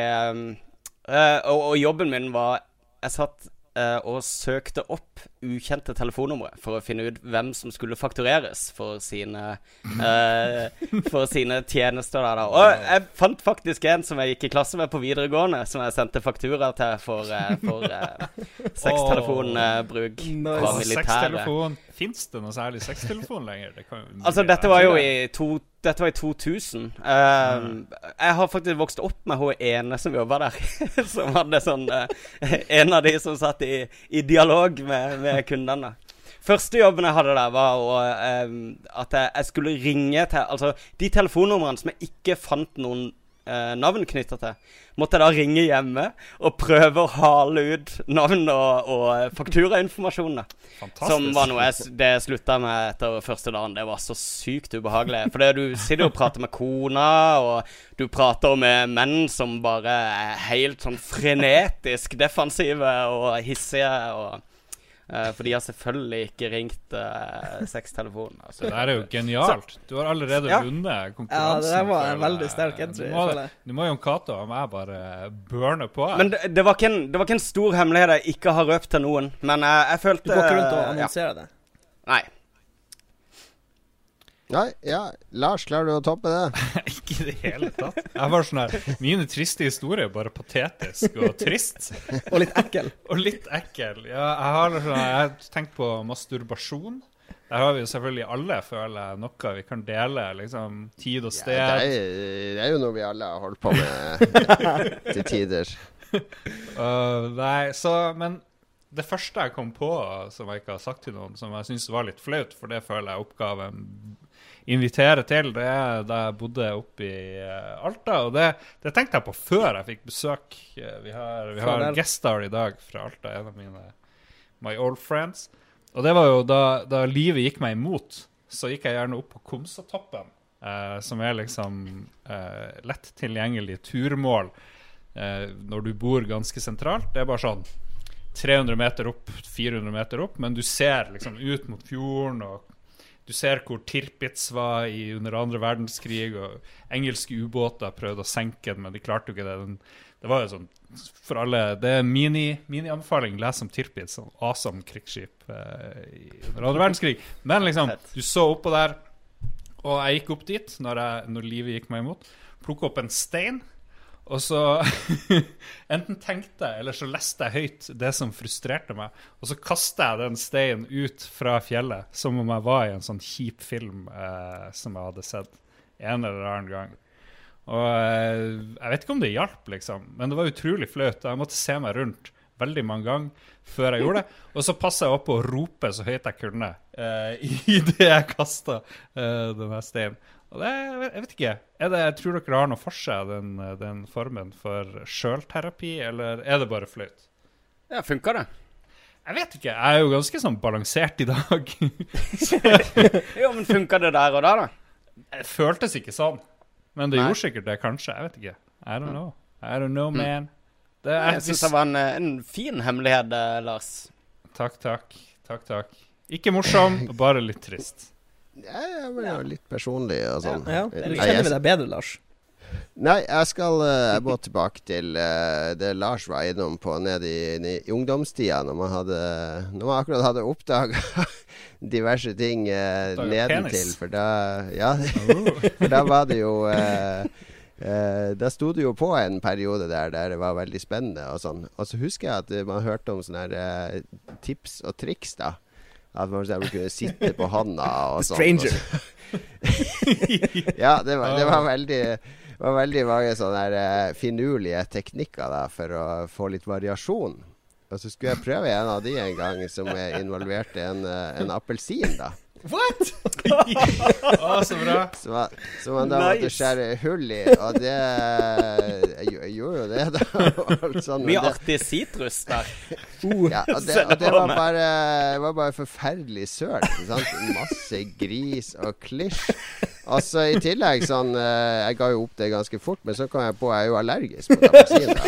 [SPEAKER 4] Og, og jobben min var Jeg satt uh, og søkte opp ukjente telefonnumre for å finne ut hvem som skulle faktureres for sine, eh, for sine tjenester der. Da. Og jeg fant faktisk en som jeg gikk i klasse med på videregående, som jeg sendte faktura til for, eh, for sextelefonbruk
[SPEAKER 3] oh, fra militæret. Fins det noe særlig sextelefon lenger? Det
[SPEAKER 4] altså, dette var jo i to dette var i 2000. Uh, mm. Jeg har faktisk vokst opp med hun ene som jobba der. som hadde sånn uh, En av de som satt i, i dialog med, med, kundene. Første jobben jeg hadde der, var å, uh, at jeg, jeg, skulle ringe til Altså, de telefonnumrene som jeg ikke fant noen eh, navn knytta til, måtte jeg da ringe hjemme og prøve å hale ut navn og, og fakturainformasjonene. Som var noe jeg, det slutta med etter første dagen. Det var så sykt ubehagelig. For du sitter og prater med kona, og du prater med menn som bare er helt sånn frenetisk defensive og hissige. og Uh, for de har selvfølgelig ikke ringt uh, sextelefonen.
[SPEAKER 3] Altså. Det er jo genialt. Du har allerede ja. vunnet konkurransen.
[SPEAKER 2] Ja, det var en veldig sterk entry.
[SPEAKER 3] Du må, må Jon Cato og jeg bare burne på.
[SPEAKER 4] Men det, det, var en, det, var ikke en, stor hemmelighet jeg ikke har røpt til noen. Men jeg, jeg følte
[SPEAKER 2] Du går ikke rundt og annonserer ja. det?
[SPEAKER 4] Nei.
[SPEAKER 1] Nei, ja. Lars, klarer du å toppe det?
[SPEAKER 3] ikke i det hele tatt. Jeg var sånn her Mine triste historier er bare patetisk og trist.
[SPEAKER 2] og litt ekkel.
[SPEAKER 3] og litt ekkel. Ja, jeg har, sånn, jeg tenkt på masturbasjon. Der har vi jo selvfølgelig alle, føler jeg, noe vi kan dele. liksom Tid og sted. Ja,
[SPEAKER 1] det, er, det, er, jo noe vi alle har holdt på med til tider.
[SPEAKER 3] Uh, nei, så Men det første jeg kom på som jeg ikke har sagt til noen, som jeg syns var litt flaut, for det føler jeg oppgaven invitere til, det er da jeg bodde oppe i uh, Alta. Og det, det, tenkte jeg på før jeg fikk besøk. Uh, vi har, vi har Gestar i dag fra Alta, en av mine my old friends. Og det var jo da, da livet gikk meg imot, så gikk jeg gjerne opp på Komsatoppen, uh, som er liksom lett tilgjengelig turmål når du bor ganske sentralt. Det er bare sånn 300 meter opp, 400 meter opp, men du ser liksom ut mot fjorden og du ser hvor Tirpitz var i, under andre verdenskrig, og engelske ubåter prøvde å senke den, men de klarte jo ikke det. Den, det var jo sånn for alle Det er mini-anbefaling. Mini Les om Tirpitz, sånn awesome krigsskip eh, under andre verdenskrig. Men liksom, du så oppå der, og jeg gikk opp dit når, jeg, når livet gikk meg imot. Plukka opp en stein og så enten tenkte jeg, eller så leste jeg høyt det som frustrerte meg. Og så kasta jeg den steinen ut fra fjellet, som om jeg var i en sånn kjip film eh, som jeg hadde sett en eller annen gang. Og eh, jeg vet ikke om det hjalp, liksom, men det var utrolig flaut. Jeg måtte se meg rundt veldig mange ganger før jeg gjorde det. Og så passa jeg opp på å rope så høyt jeg kunne eh, idet jeg kasta eh, denne steinen. Og det, jeg vet ikke. Er det, tror dere har noe for seg, den, den formen for sjølterapi, eller er det bare flaut?
[SPEAKER 4] Ja, funka det?
[SPEAKER 3] Jeg vet ikke. Jeg er jo ganske sånn balansert i dag.
[SPEAKER 4] jo, men funka det der og da, da?
[SPEAKER 3] Det føltes ikke sånn. Men det Nei. gjorde sikkert det, kanskje. Jeg vet ikke. I don't know. I don't know, mm. man.
[SPEAKER 4] Det er, jeg syns det var en, en, fin hemmelighet, eh, Lars.
[SPEAKER 3] Takk, takk. Takk, takk. Ikke morsom, bare litt trist.
[SPEAKER 1] Ja, men ja, litt personlig og sånn.
[SPEAKER 2] Ja, Eller kjenner vi deg bedre, Lars?
[SPEAKER 1] Nei, jeg skal Jeg må tilbake til uh, det Lars var innom på ned i, i, ungdomstida, når man hadde Når man akkurat hadde oppdaga diverse ting uh, nedentil. For da Ja, for da var det jo uh, Uh, da sto det jo på en periode der der det var veldig spennende og sånn. Og så husker jeg at man hørte om sånne her, tips og triks, da. At man kunne sitte på handa og sånn.
[SPEAKER 2] Stranger.
[SPEAKER 1] ja, det var, det var veldig det var veldig mange sånne uh, finurlige teknikker da, for å få litt variasjon. Og så skulle jeg prøve en av de en gang som involverte en, uh, en appelsin. da
[SPEAKER 3] What?! ah, så bra.
[SPEAKER 1] Som man, som han da nice. måtte skjære hull i. Og det Jeg gjorde jo det, da.
[SPEAKER 4] sånn, Mye artig sitrus der.
[SPEAKER 1] Uh, ja, og det, og det var, bare, det var bare forferdelig søl. Masse gris og klisj. Altså I tillegg sånn uh, Jeg ga jo opp det ganske fort, men så kom jeg på jeg er jo allergisk mot appelsiner.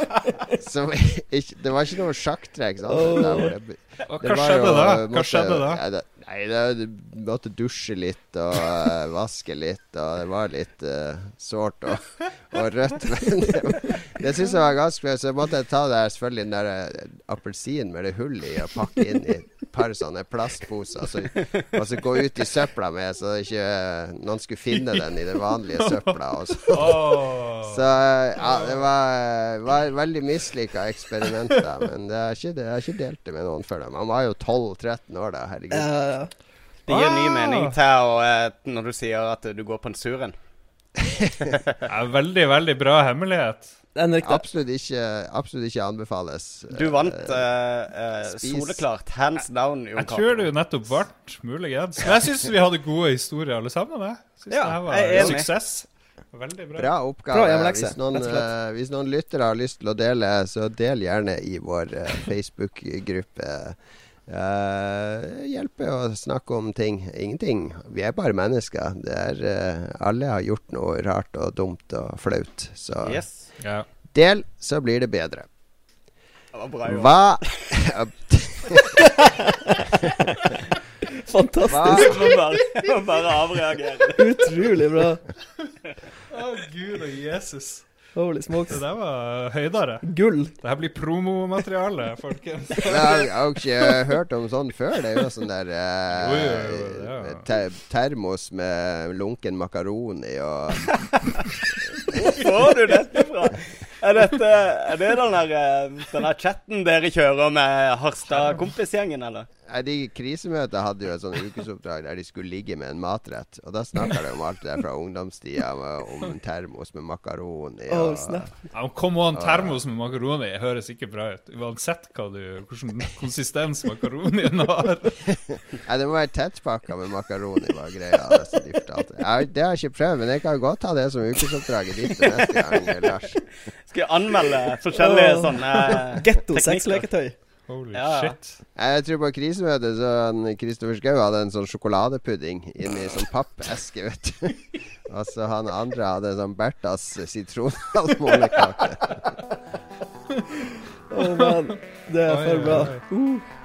[SPEAKER 1] Så ikke, det var ikke noe sjakktrekk.
[SPEAKER 3] Hva skjedde da? Hva skjedde da?
[SPEAKER 1] Ja, det, Nei, det, du måtte dusje litt og uh, vaske litt, og det var litt uh, sårt og, og, rødt. Men det, det syns jeg var ganske Så jeg måtte jeg ta der, selvfølgelig den der uh, appelsinen med det hullet i og pakke inn i et par sånne plastposer. Så, og så gå ut i søpla med, så ikke uh, noen skulle finne den i den vanlige søpla. Og så, så ja, det var, var veldig mislykka eksperimenter. Men det er ikke, det, jeg har ikke delt det med noen før. Man var jo 12-13 år da, herregud.
[SPEAKER 4] Det gir ny mening til å, eh, når du sier at du går på en suren.
[SPEAKER 3] ja, veldig, veldig bra hemmelighet.
[SPEAKER 1] Absolutt ikke, absolutt ikke anbefales.
[SPEAKER 4] Du vant uh, uh, soleklart. Hands down.
[SPEAKER 3] Jeg, jeg tror du nettopp ble, muligens. Men jeg syns vi hadde gode historier alle sammen. Jeg syns
[SPEAKER 4] ja,
[SPEAKER 3] det var
[SPEAKER 4] en
[SPEAKER 3] suksess. Veldig bra.
[SPEAKER 1] Bra oppgave. Bra hvis, noen, uh, hvis noen lyttere har lyst til å dele, så del gjerne i vår Facebook-gruppe. Uh, hjelper å snakke om ting. Ingenting. Vi er bare mennesker. Er, uh, alle har gjort noe rart og dumt og flaut. Så
[SPEAKER 4] yes.
[SPEAKER 3] yeah.
[SPEAKER 1] del, så blir det bedre.
[SPEAKER 4] Det var bra, jo.
[SPEAKER 1] Hva
[SPEAKER 2] Fantastisk.
[SPEAKER 4] Hva? Jeg må bare avreagere.
[SPEAKER 2] Utrolig bra.
[SPEAKER 3] Å, oh, gud og Jesus.
[SPEAKER 2] Holy smokes.
[SPEAKER 3] Det der var høydere.
[SPEAKER 2] Gull.
[SPEAKER 3] Det her blir promomateriale, folkens.
[SPEAKER 1] jeg, har, ikke hørt om sånn før. Det er jo sånn der eh, jo, jo, jo, ja. ter termos med lunken makaroni og
[SPEAKER 4] Hvor får du dette fra? Er, dette, er det den der, eh, den der chatten dere kjører med Harstad-kompisgjengen, eller?
[SPEAKER 1] De Krisemøtet hadde jo et sånn ukesoppdrag der de skulle ligge med en matrett. Og da snakka de om alt det der fra ungdomstida, om en termos med makaroni.
[SPEAKER 2] Og, oh,
[SPEAKER 3] ja, kom an, termos med makaroni høres ikke bra ut. Uansett hva du, hvilken konsistens makaronien har.
[SPEAKER 1] Nei, det må være tettpakka med makaroni, var greia. Altså, de jeg, det har jeg ikke prøvd, men jeg kan godt ta det som ukesoppdraget ditt neste gang, Lars.
[SPEAKER 4] Skal jeg anmelde forskjellige sånne
[SPEAKER 2] Getto sexleketøy.
[SPEAKER 3] Holy ja, shit.
[SPEAKER 1] Jeg tror på krisemøtet så Kristoffer Schou hadde en sånn sjokoladepudding inni sånn pappeske, vet du. Og så han andre hadde en sånn Berthas sitronalmonekake.
[SPEAKER 2] Å oh, man, det er for bra. Uh.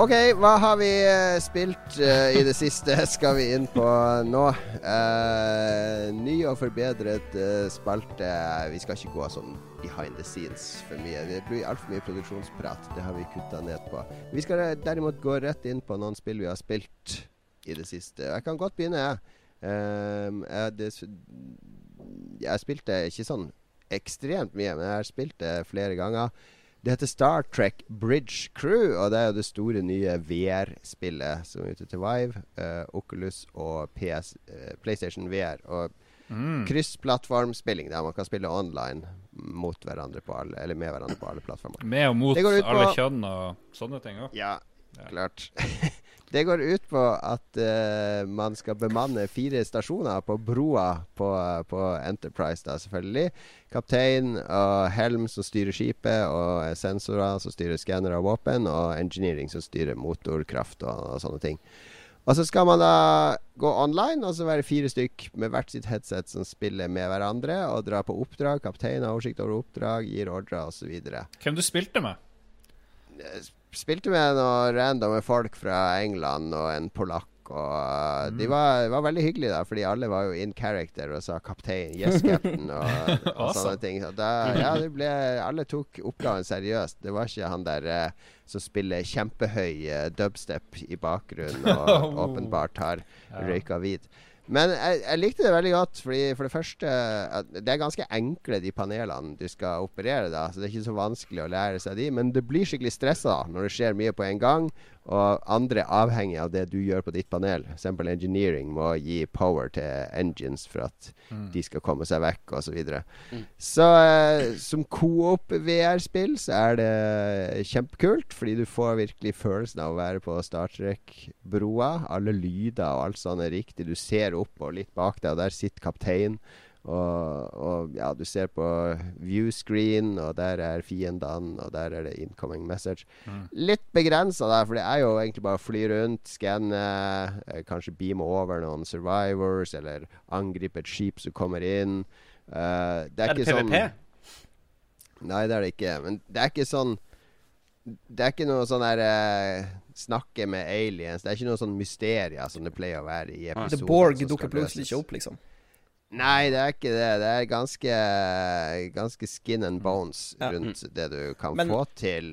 [SPEAKER 1] OK, hva har vi uh, spilt uh, i det siste? Skal vi inn på nå. Uh, ny og forbedret spalte. Vi skal ikke gå sånn behind the scenes for mye. Det blir altfor mye produksjonsprat. Det har vi kutta ned på. Vi skal derimot gå rett inn på noen spill vi har spilt i det siste. Jeg kan godt begynne, jeg. Uh, det, jeg spilte ikke sånn ekstremt mye, men jeg har spilt det flere ganger. Det heter Star Trek Bridge Crew, og det er jo det store nye VR-spillet som er ute til Vive, uh, Oculus og PS, uh, eh, PlayStation VR. Og mm. kryssplattformspilling der man kan spille online mot hverandre på alle, eller med hverandre på alle plattformer.
[SPEAKER 3] Med og mot alle kjønn og sånne ting òg?
[SPEAKER 1] Ja, Ja. Klart. Det går ut på at uh, man skal bemanne fire stasjoner på broa på, på, Enterprise, da selvfølgelig. Kaptein og helm som styrer skipet, og sensorer som styrer skannere og våpen, og engineering som styrer motorkraft og, og, sånne ting. Og så skal man da gå online, og så være fire stykk med hvert sitt headset som spiller med hverandre, og dra på oppdrag. Kaptein har oversikt over oppdrag, gir ordre osv.
[SPEAKER 3] Hvem du spilte med?
[SPEAKER 1] Eh, spilte med noen randomme folk fra England og en polakk. Og mm. de var, var, veldig hyggelige, da fordi alle var jo in character og sa kaptein, yes captain og, og awesome. sånne ting. Så da, ja, ble, alle tok oppgaven seriøst. Det var ikke han der eh, som spiller kjempehøy eh, dubstep i bakgrunnen og åpenbart har røyka hvit. Men jeg, jeg, likte det veldig godt, fordi for det første Det er ganske enkle, de panelene du skal operere, da, så det er ikke så vanskelig å lære seg de. Men det blir skikkelig stressa når det skjer mye på en gang, og andre avhengig av det du gjør på ditt panel. F.eks. engineering må gi power til engines for at mm. de skal komme seg vekk, osv. Så, videre. mm. så eh, som coop VR-spill så er det kjempekult, fordi du får virkelig følelsen av å være på Star Trek-broa. Alle lyder og alt sånt er riktig. Du ser opp og litt bak deg, og der sitter kapteinen. Og, og, ja, du ser på viewscreen, og der er fiendene, og der er det incoming message. Mm. Litt begrensa der, for det er jo egentlig bare å fly rundt, skanne, eh, kanskje beame over noen survivors, eller angripe et skip som kommer inn. Uh,
[SPEAKER 4] det er, er det PVP?
[SPEAKER 1] Sånn, nei, det er det ikke. Men det er ikke sånn Det er ikke noe sånn der uh, Snakke med aliens. Det er ikke noe sånn mysterier som det pleier å være i episoder.
[SPEAKER 2] The Borg dukker plutselig ikke opp, liksom?
[SPEAKER 1] Nei, det er ikke det. Det er ganske, ganske skin and bones rundt ja. det du kan Men, få til.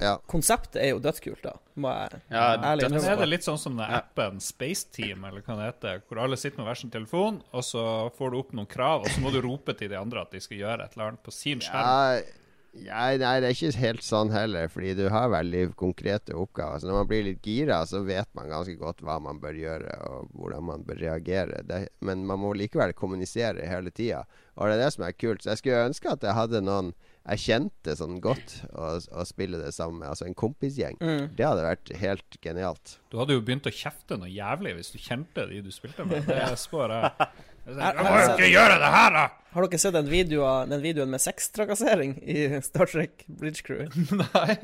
[SPEAKER 2] Ja. Konseptet er jo dødskult, da. Må jeg
[SPEAKER 3] ja, ærlig Men er det litt sånn som den appen Space Team, eller hva det heter, hvor alle sitter med hver sin telefon, og så får du opp noen krav, og så må du rope til de andre at de skal gjøre et eller annet på sin skjerm?
[SPEAKER 1] Ja, ja, nei, det er ikke helt sånn heller, fordi du har veldig konkrete oppgaver. Så når man blir litt gira, så vet man ganske godt hva man bør gjøre, og hvordan man bør reagere. Det, men man må likevel kommunisere hele tida, og det er det som er kult. Så jeg skulle ønske at jeg hadde noen jeg kjente sånn godt å, å spille det sammen med. Altså en kompisgjeng. Mm. Det hadde vært helt genialt.
[SPEAKER 3] Du hadde jo begynt å kjefte noe jævlig hvis du kjente de du spilte med. Det spår jeg. Jeg må jo ikke gjøre det her, da!
[SPEAKER 2] Har dere sett den, videoen, den videoen med sextrakassering i Star Trek Bridge Crew?
[SPEAKER 3] Nei.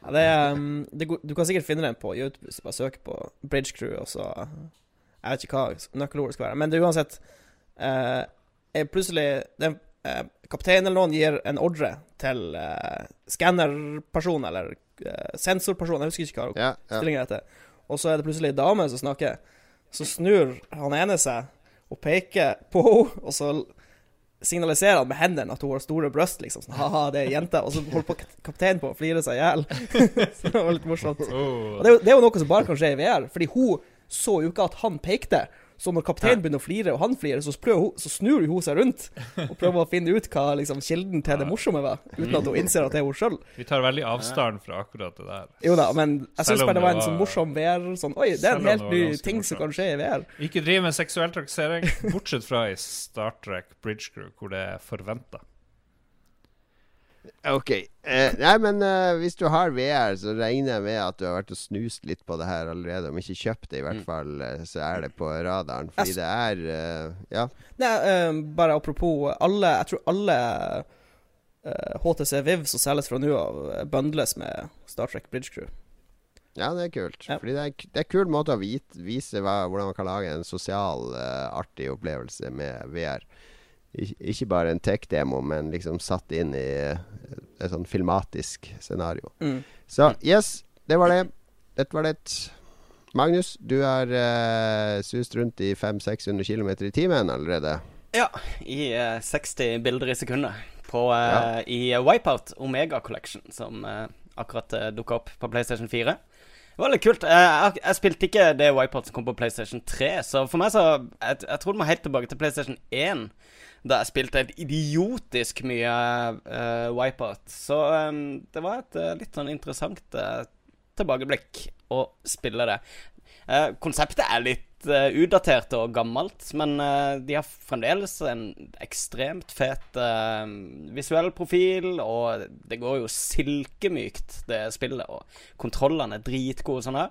[SPEAKER 2] Ja, det er, um, det, du kan sikkert finne den på YouTube hvis du bare søker på Bridge Crew, og så Jeg vet ikke hva nøkkelordet skal være. Men det er uansett uh, Plutselig den, uh, Kapteinen eller noen gir en ordre til uh, skannerperson, eller uh, sensorperson, jeg husker ikke hva ja, ja. stillingen heter. Og så er det plutselig ei dame som snakker. Så snur han ene seg og peker på henne, og så signaliserer han med hendene at hun har store bryst, liksom. Sånn, ha-ha, det er jente. Og så holder på kapteinen på å flire seg i hjel. så det var litt morsomt. Og det er jo noe som bare kan skje i VR, fordi hun så jo ikke at han pekte. Så når kapteinen begynner å flire, og han flirer, så, så, snur hun seg rundt og prøver å finne ut hva liksom, kilden til det morsomme var, uten at hun innser at det er hun sjøl.
[SPEAKER 3] Vi tar veldig avstand fra akkurat det der.
[SPEAKER 2] Jo da, men jeg syns bare det var en sånn morsom VR sånn Oi, det er en helt ny ting som kan skje i VR.
[SPEAKER 3] Ikke driv med seksuell trakassering, bortsett fra i Star Trek Bridge Crew, hvor det er forventa.
[SPEAKER 1] Ok. Eh, nei, men eh, hvis du har VR, så regner jeg med at du har vært og snust litt på det her allerede. Om ikke kjøpt det, i hvert mm. fall, eh, så er det på radaren. Fordi det er uh, Ja.
[SPEAKER 2] Nei, uh, bare apropos alle Jeg tror alle HTC Viv som selges fra nå av, bundles med Star Trek Bridge Crew.
[SPEAKER 1] Ja, det er kult. Ja. Fordi det er, det er kul måte å vite, vise hva, hvordan man kan lage en sosial, artig opplevelse med VR ikke bare en tech-demo, men liksom satt inn i et sånn filmatisk scenario. Mm. Så yes, det var det. Dette var det. Magnus, du har uh, sust rundt i 500-600 km i timen allerede.
[SPEAKER 4] Ja, i uh, eh, 60 bilder i sekundet. På, uh, ja. I Wipeout Omega Collection, som akkurat uh, dukka opp på PlayStation 4. Det var litt kult. Jeg, jeg, spilte ikke det Wipeout som kom på PlayStation 3, så for meg så Jeg, jeg tror det må helt tilbake til PlayStation 1 da jeg spilte helt idiotisk mye uh, Wipeout. Så um, det var et uh, litt sånn interessant uh, tilbakeblikk å spille det. konseptet er litt utdatert og gammelt, men de har fremdeles en ekstremt fet uh, visuell profil, og det går jo silkemykt, det spillet, og kontrollene er dritgode sånn her.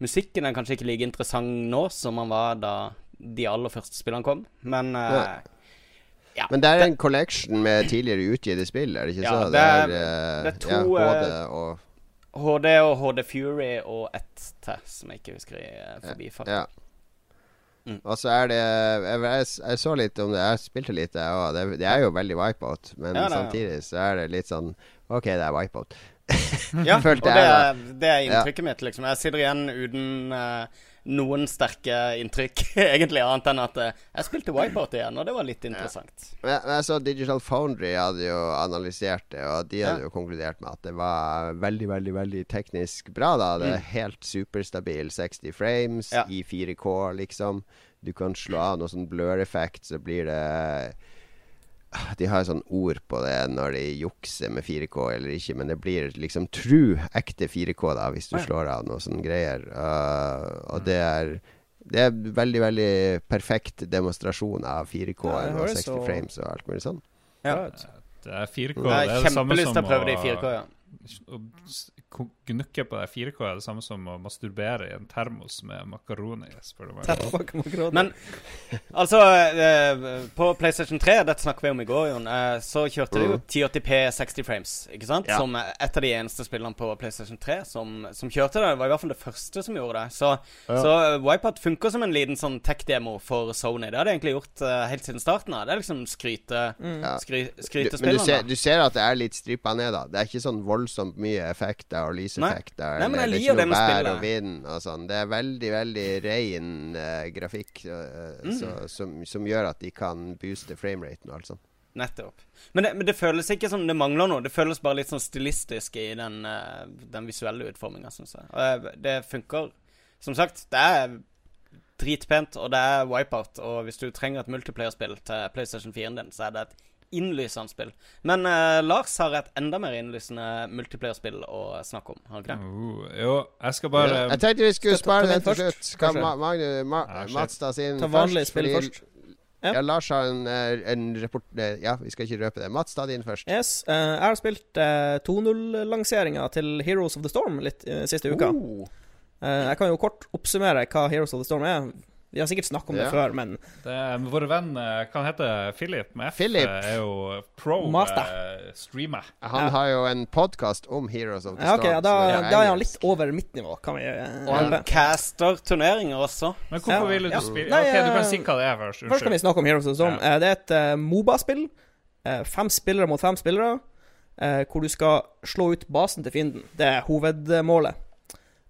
[SPEAKER 4] Musikken er kanskje ikke like interessant nå som han var da de aller første spillene kom, men ja.
[SPEAKER 1] Ja, Men det er en collection med tidligere utgitte spill, er det ikke
[SPEAKER 4] ja,
[SPEAKER 1] så?
[SPEAKER 4] Det er, det er, det er to ja, HD og HD og HD Fury og ett til, som jeg ikke husker i forbifarten. Ja.
[SPEAKER 1] Mm. Og så er det jeg, jeg, jeg, så litt om det, jeg spilte litt, jeg òg. Det, det, er jo veldig wipeout, men ja, samtidig så er det litt sånn OK, det er wipeout.
[SPEAKER 4] ja, og det er, det er inntrykket mitt, liksom. Jeg sitter igjen uten uh, noen sterke inntrykk, egentlig, annet enn at uh, jeg spilte Wipeout igjen, og det var litt interessant.
[SPEAKER 1] Ja. Men jeg så Digital Foundry hadde jo analysert det, og de hadde ja. jo konkludert med at det var veldig, veldig veldig teknisk bra. da Det er mm. helt superstabil 60 frames ja. i 4K, liksom. Du kan slå av noe sånn blur-effekt, så blir det de har sånn ord på det når de jukser med 4K eller ikke, men det blir liksom true, ekte 4K da hvis du slår av noe sånne greier. Uh, og det er det er veldig, veldig perfekt demonstrasjon av 4K ja, og 60 så... frames og alt mulig sånn.
[SPEAKER 3] Ja. Det er 4K.
[SPEAKER 4] Det er, det er å det i 4K, ja
[SPEAKER 3] gnukke på det 4K er det samme som å masturbere i en termos med makaroni. spør du
[SPEAKER 4] meg. Men altså, eh, på PlayStation 3, dette snakket vi om i går, Jon, eh, så kjørte mm. det jo 1080P 60 frames, ikke sant? Ja. Som et av de eneste spillene på PlayStation 3 som, som, kjørte det. Det var i hvert fall det første som gjorde det. Så, ja. så uh, Wipeout funker som en liten sånn tech-demo for Sony. Det har de egentlig gjort helt siden starten av. Det er liksom skryte, mm. skry, skrytespillene.
[SPEAKER 1] Men du ser, du ser, at det er litt strippa ned, da. Det er ikke sånn voldsomt mye effekter og lyseffekter.
[SPEAKER 4] Nei, det med spillet.
[SPEAKER 1] Og vind og sånn. Det er veldig, veldig ren uh, grafikk uh, mm. så, som, som, gjør at de kan booste frameraten og alt sånt.
[SPEAKER 4] Nettopp. Men det, men det, føles ikke som det mangler noe. Det føles bare litt sånn stilistisk i den, uh, den visuelle utforminga, syns jeg. Og det funker. Som sagt, det er dritpent, og det er wipeout. Og hvis du trenger et multiplayer-spill til PlayStation 4-en din, så er det et innlysende spill. Men uh, Lars har et enda mer innlysende multiplayer-spill å snakke om. Har ikke det?
[SPEAKER 3] Uh, jo, jeg skal bare
[SPEAKER 1] ja, Jeg tenkte vi skulle spare den til slutt. Skal Ma Magne, Ma ja, Mats ta sin
[SPEAKER 2] Ta vanlig spill først.
[SPEAKER 1] Ja. ja. Lars har en, eh, en rapport eh, Ja, vi skal ikke røpe det. Mats, ta din først.
[SPEAKER 2] Yes, uh, Jeg har spilt uh, 2.0-lanseringa til Heroes of the Storm litt uh, siste uka. Uh, jeg kan jo kort oppsummere hva Heroes of the Storm er. Vi har sikkert snakket om det før, men
[SPEAKER 3] det, Vår venn kan hva heter Philip med F,
[SPEAKER 1] Philip.
[SPEAKER 3] Eh, er jo pro uh, streamer.
[SPEAKER 1] Han ja. har jo en podkast om Heroes of the
[SPEAKER 2] ja, okay, Storm. Da, er, da er han litt over mitt nivå, kan vi uh,
[SPEAKER 4] Og han caster turneringer også.
[SPEAKER 3] Men hvorfor ville du spille Nei, Ok, du kan si hva det er først.
[SPEAKER 2] Først kan vi snakke om Heroes of the Storm. det er et uh, Moba-spill. fem spillere mot fem spillere. hvor du skal slå ut basen til fienden. Det er hovedmålet.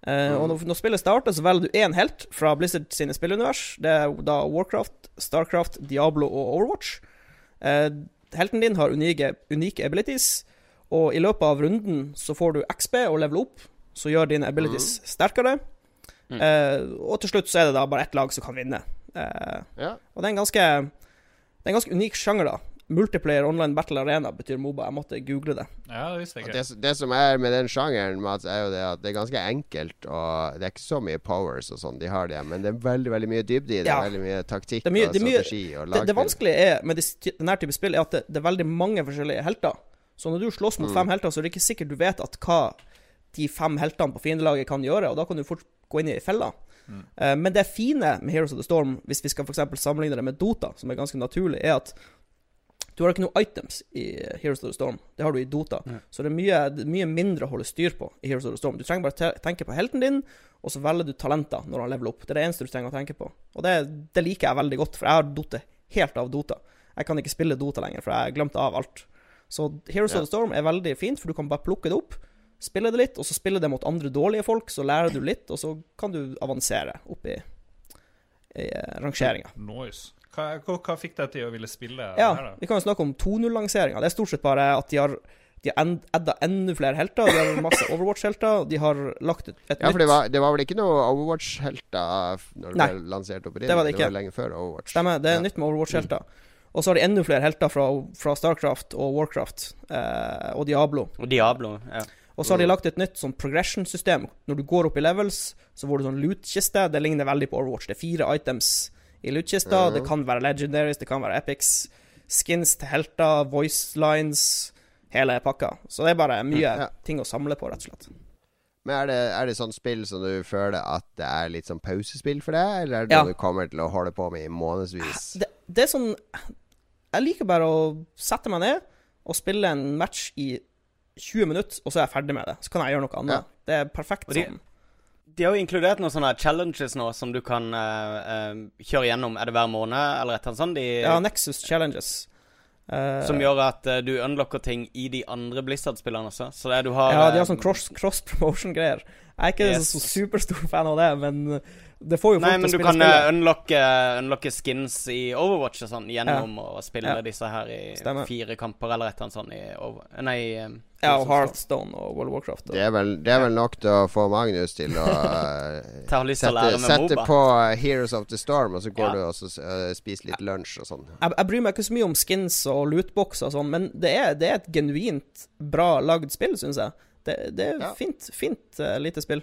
[SPEAKER 2] Uh, og når, når, spillet starter, så velger du én helt fra Blizzard sine spillunivers. Det er da Warcraft, Starcraft, Diablo og Overwatch. Uh, helten din har unike, unike, abilities, og i løpet av runden så får du XB og level opp, som gjør dine abilities mm. sterkere. Mm. Uh, og til slutt så er det da bare ett lag som kan vinne. Ja. Og det er en ganske Det er en ganske unik sjanger, da. Multiplayer Online Battle Arena betyr Moba. Jeg måtte google det.
[SPEAKER 3] Ja, Det visste jeg
[SPEAKER 1] ikke. Det, det, som er med den sjangeren, Mats, er jo det at det er ganske enkelt. Og det er ikke så mye powers og sånn, de har det, men det er veldig veldig mye dybde i det. Ja. Veldig mye taktikk mye, og strategi og.
[SPEAKER 2] Det, det, vanskelige er med denne type spill, er at det, det, er veldig mange forskjellige helter. Så når du slåss mot mm. fem helter, så er det ikke sikkert du vet at hva de fem heltene på fiendelaget kan gjøre, og da kan du fort gå inn i fella. Mm. Uh, men det fine med Heroes of the Storm, hvis vi skal for sammenligne det med Dota, som er ganske naturlig, er at du har ikke noe items i Heroes of the Storm. Det har du i Dota. Ja. Så det er mye, mye, mindre å holde styr på i Heroes of the Storm. Du trenger bare tenke på helten din, og så velger du talenter når han leveler opp. Det er det eneste du trenger å tenke på. Og det, det liker jeg veldig godt, for jeg har Dota helt av Dota. Jeg kan ikke spille Dota lenger, for jeg har glemt av alt. Så Heroes ja. of the Storm er veldig fint, for du kan bare plukke det opp, spille det litt, og så spille det mot andre dårlige folk, så lærer du litt, og så kan du avansere opp i, i eh, rangeringa.
[SPEAKER 3] Nice. Hva, hva, hva, fikk deg til å ville spille
[SPEAKER 2] ja, her, da? Vi kan jo snakke om 2.0-lanseringa. Det er stort sett bare at de har de har edda enda flere helter. De har masse Overwatch-helter. De har lagt et, et
[SPEAKER 1] ja, for det var, det var, vel ikke noe Overwatch-helter når det ble lansert opprinnelig?
[SPEAKER 2] Det var det ikke.
[SPEAKER 1] Det var lenge før Overwatch.
[SPEAKER 2] Stemmer. Det er ja. nytt med Overwatch-helter. Og så har de enda flere helter fra, fra Starcraft og Warcraft eh, og Diablo.
[SPEAKER 4] Og Diablo, ja.
[SPEAKER 2] Og så har de mm. lagt et nytt sånn progression-system. Når du går opp i levels, så får du sånn loot-kiste. Det ligner veldig på Overwatch. Det er fire items i loot-kista. Mm. Det kan være legendaries, det kan være epics. Skins til helter, voice lines, hele pakka. Så det er bare mye ja. ting å samle på, rett og slett.
[SPEAKER 1] Men er det, er det sånn spill som du føler at det er litt sånn pausespill for deg, eller er det ja. noe du kommer til å holde på med i månedsvis?
[SPEAKER 2] Det, det, er sånn Jeg liker bare å sette meg ned og spille en match i 20 minutter, og så er jeg ferdig med det. Så kan jeg gjøre noe annet. Ja. Det er perfekt sånn.
[SPEAKER 4] De har jo inkludert noen sånne challenges nå som du kan uh, uh, kjøre gjennom. Er det hver måned, eller et eller annet sånt? De,
[SPEAKER 2] ja, Nexus Challenges.
[SPEAKER 4] Uh, som gjør at du unlocker ting i de andre Blizzard-spillerne også. Så det du har
[SPEAKER 2] Ja, de har sånn cross, cross promotion-greier. Jeg er ikke yes. så superstor fan av det, men det får jo folk
[SPEAKER 4] Nei, men du kan uh, unlocke, unlocke, skins i Overwatch og sånn gjennom ja. å spille ja. disse her i Stemmer. fire kamper eller et eller annet sånt i over, Nei um,
[SPEAKER 2] Ja, og Hearthstone og World of Warcraft.
[SPEAKER 1] Og, det, er vel, det er vel nok til å få Magnus til å sette, sette på Heroes of the Storm, og så går ja. du og spiser litt lunsj og sånn.
[SPEAKER 2] Jeg, jeg, bryr meg ikke så mye om skins og lootbox og sånn, men det er, det er, et genuint bra lagd spill, syns jeg. Det, det er fint, fint uh, lite spill.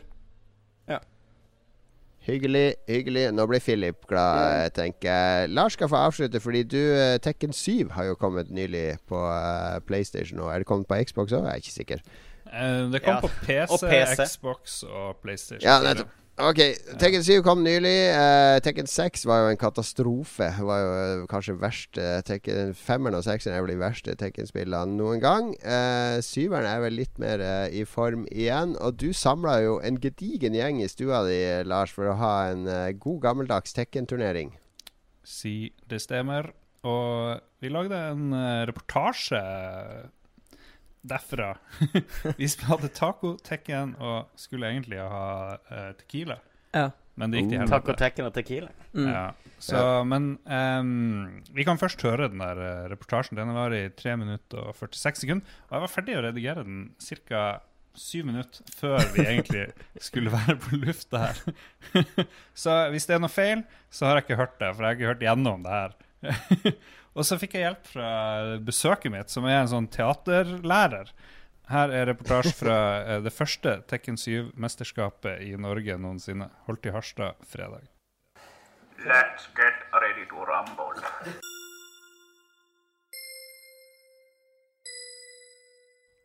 [SPEAKER 1] Hyggelig, hyggelig. Nå blir Philip glad, jeg tenker Lars skal få avslutte, fordi du eh, Tekken 7 har jo kommet nylig på uh, PlayStation. Og er det kommet på Xbox òg? Jeg er ikke sikker.
[SPEAKER 3] Uh, det kom ja. på PC, PC, Xbox og PlayStation.
[SPEAKER 1] Ja, nettopp. Ok, Tekken 7 kom nylig. Uh, Tekken 6 var jo en katastrofe. Var jo uh, kanskje verst uh, Tekken 5 og 6 er vel de verste Tekken-spillene noen gang. Uh, syveren er vel litt mer i form igjen. Og du samla jo en gedigen gjeng i stua di, Lars, for å ha en god gammeldags Tekken-turnering.
[SPEAKER 3] Si det stemmer. Og vi lagde en reportasje derfra. vi hadde taco, Tekken og skulle egentlig ha uh, Tequila.
[SPEAKER 2] Ja.
[SPEAKER 3] Men det gikk til
[SPEAKER 4] uh, helvete. Taco, Tekken og Tequila.
[SPEAKER 3] Mm. Ja. Så, ja. Men um, vi kan først høre den der uh, reportasjen. Den var i 3 minutter og 46 sekunder. Og jeg var ferdig å redigere den ca. 7 minutter før vi egentlig skulle være på lufta her. så hvis det er noe feil, så har jeg ikke hørt det, for jeg har ikke hørt gjennom det her. Og så fikk jeg hjelp fra besøket mitt, som er en sånn teaterlærer. Her er reportasje fra uh, det første Tekken 7-mesterskapet i Norge noensinne. Holdt i Harstad fredag. Let's get ready to rumble.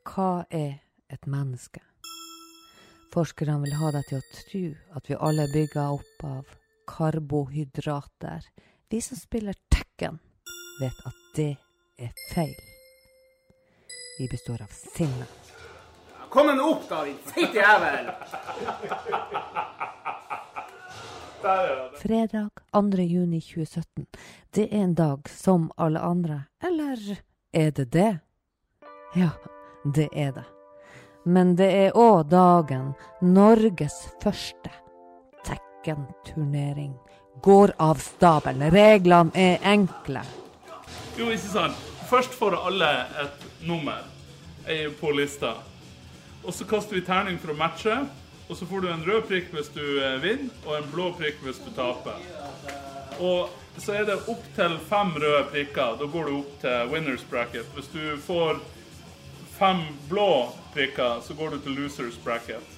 [SPEAKER 5] Hva er et menneske? Forskerne vil ha deg til å tro at vi alle er bygga opp av karbohydrater. Vi som spiller Tekken, vet at det er feil. Vi består av sinne.
[SPEAKER 6] Kom nå opp, da, din feite jævel!
[SPEAKER 5] Fredag 2. juni 2017. Det er en dag som alle andre. Eller er det det? Ja, det er det. Men det er òg dagen Norges første Tekken-turnering går av stabelen. Reglene er enkle.
[SPEAKER 7] Jo, ikke sant. Først får alle et nummer på lista. Og så kaster vi terning for å matche. Og så får du en rød prikk hvis du eh, vinner, og en blå prikk hvis du taper. Og så er det opp til fem røde prikker. Da går du opp til winners bracket. Hvis du får fem blå prikker, så går du til losers bracket.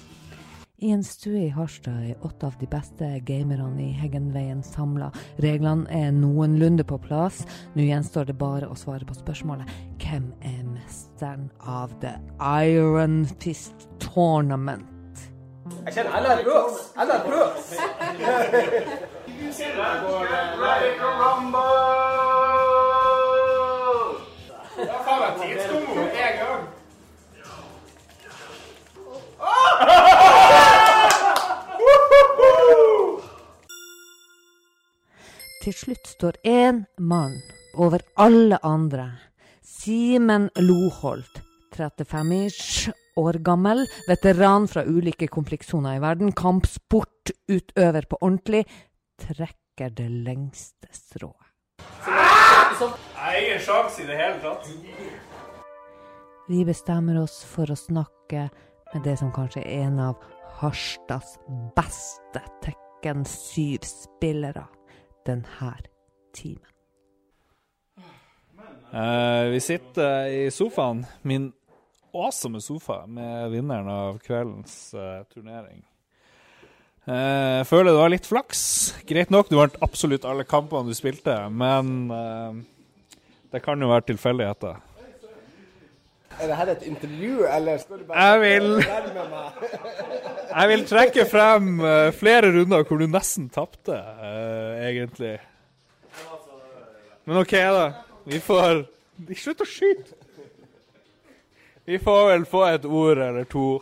[SPEAKER 5] I en stue i Harstad er åtte av de beste gamerne i Heggenveien samla. Reglene er noenlunde på plass. Nå gjenstår det bare å svare på spørsmålet hvem er mesteren av The Iron Fist Tournament?
[SPEAKER 6] Jeg kjenner jeg er nervøs. Jeg er nervøs. Ja, faen meg tidskombo med en gang.
[SPEAKER 5] Til slutt står én mann over alle andre. Simen Loholt, 35-ish år gammel, veteran fra ulike konfliktsoner i verden, kampsportutøver på ordentlig, trekker det lengste strået.
[SPEAKER 6] Ingen sjanse i det hele tatt.
[SPEAKER 5] Vi bestemmer oss for å snakke med det som kanskje er en av Harstads beste Tekken 7-spillere denne timen.
[SPEAKER 3] Uh, vi sitter i sofaen. Min awesome sofa med vinneren av kveldens uh, turnering. Uh, føler det var litt flaks. Greit nok, du vant absolutt alle kampene du spilte, men det kan jo være tilfeldigheter.
[SPEAKER 6] Er det her et intervju, eller skal du bare
[SPEAKER 3] jeg vil, jeg vil trekke frem uh, flere runder hvor du nesten tapte, egentlig. Men OK, da. Vi får Slutt å skyte! Vi får vel få et ord eller to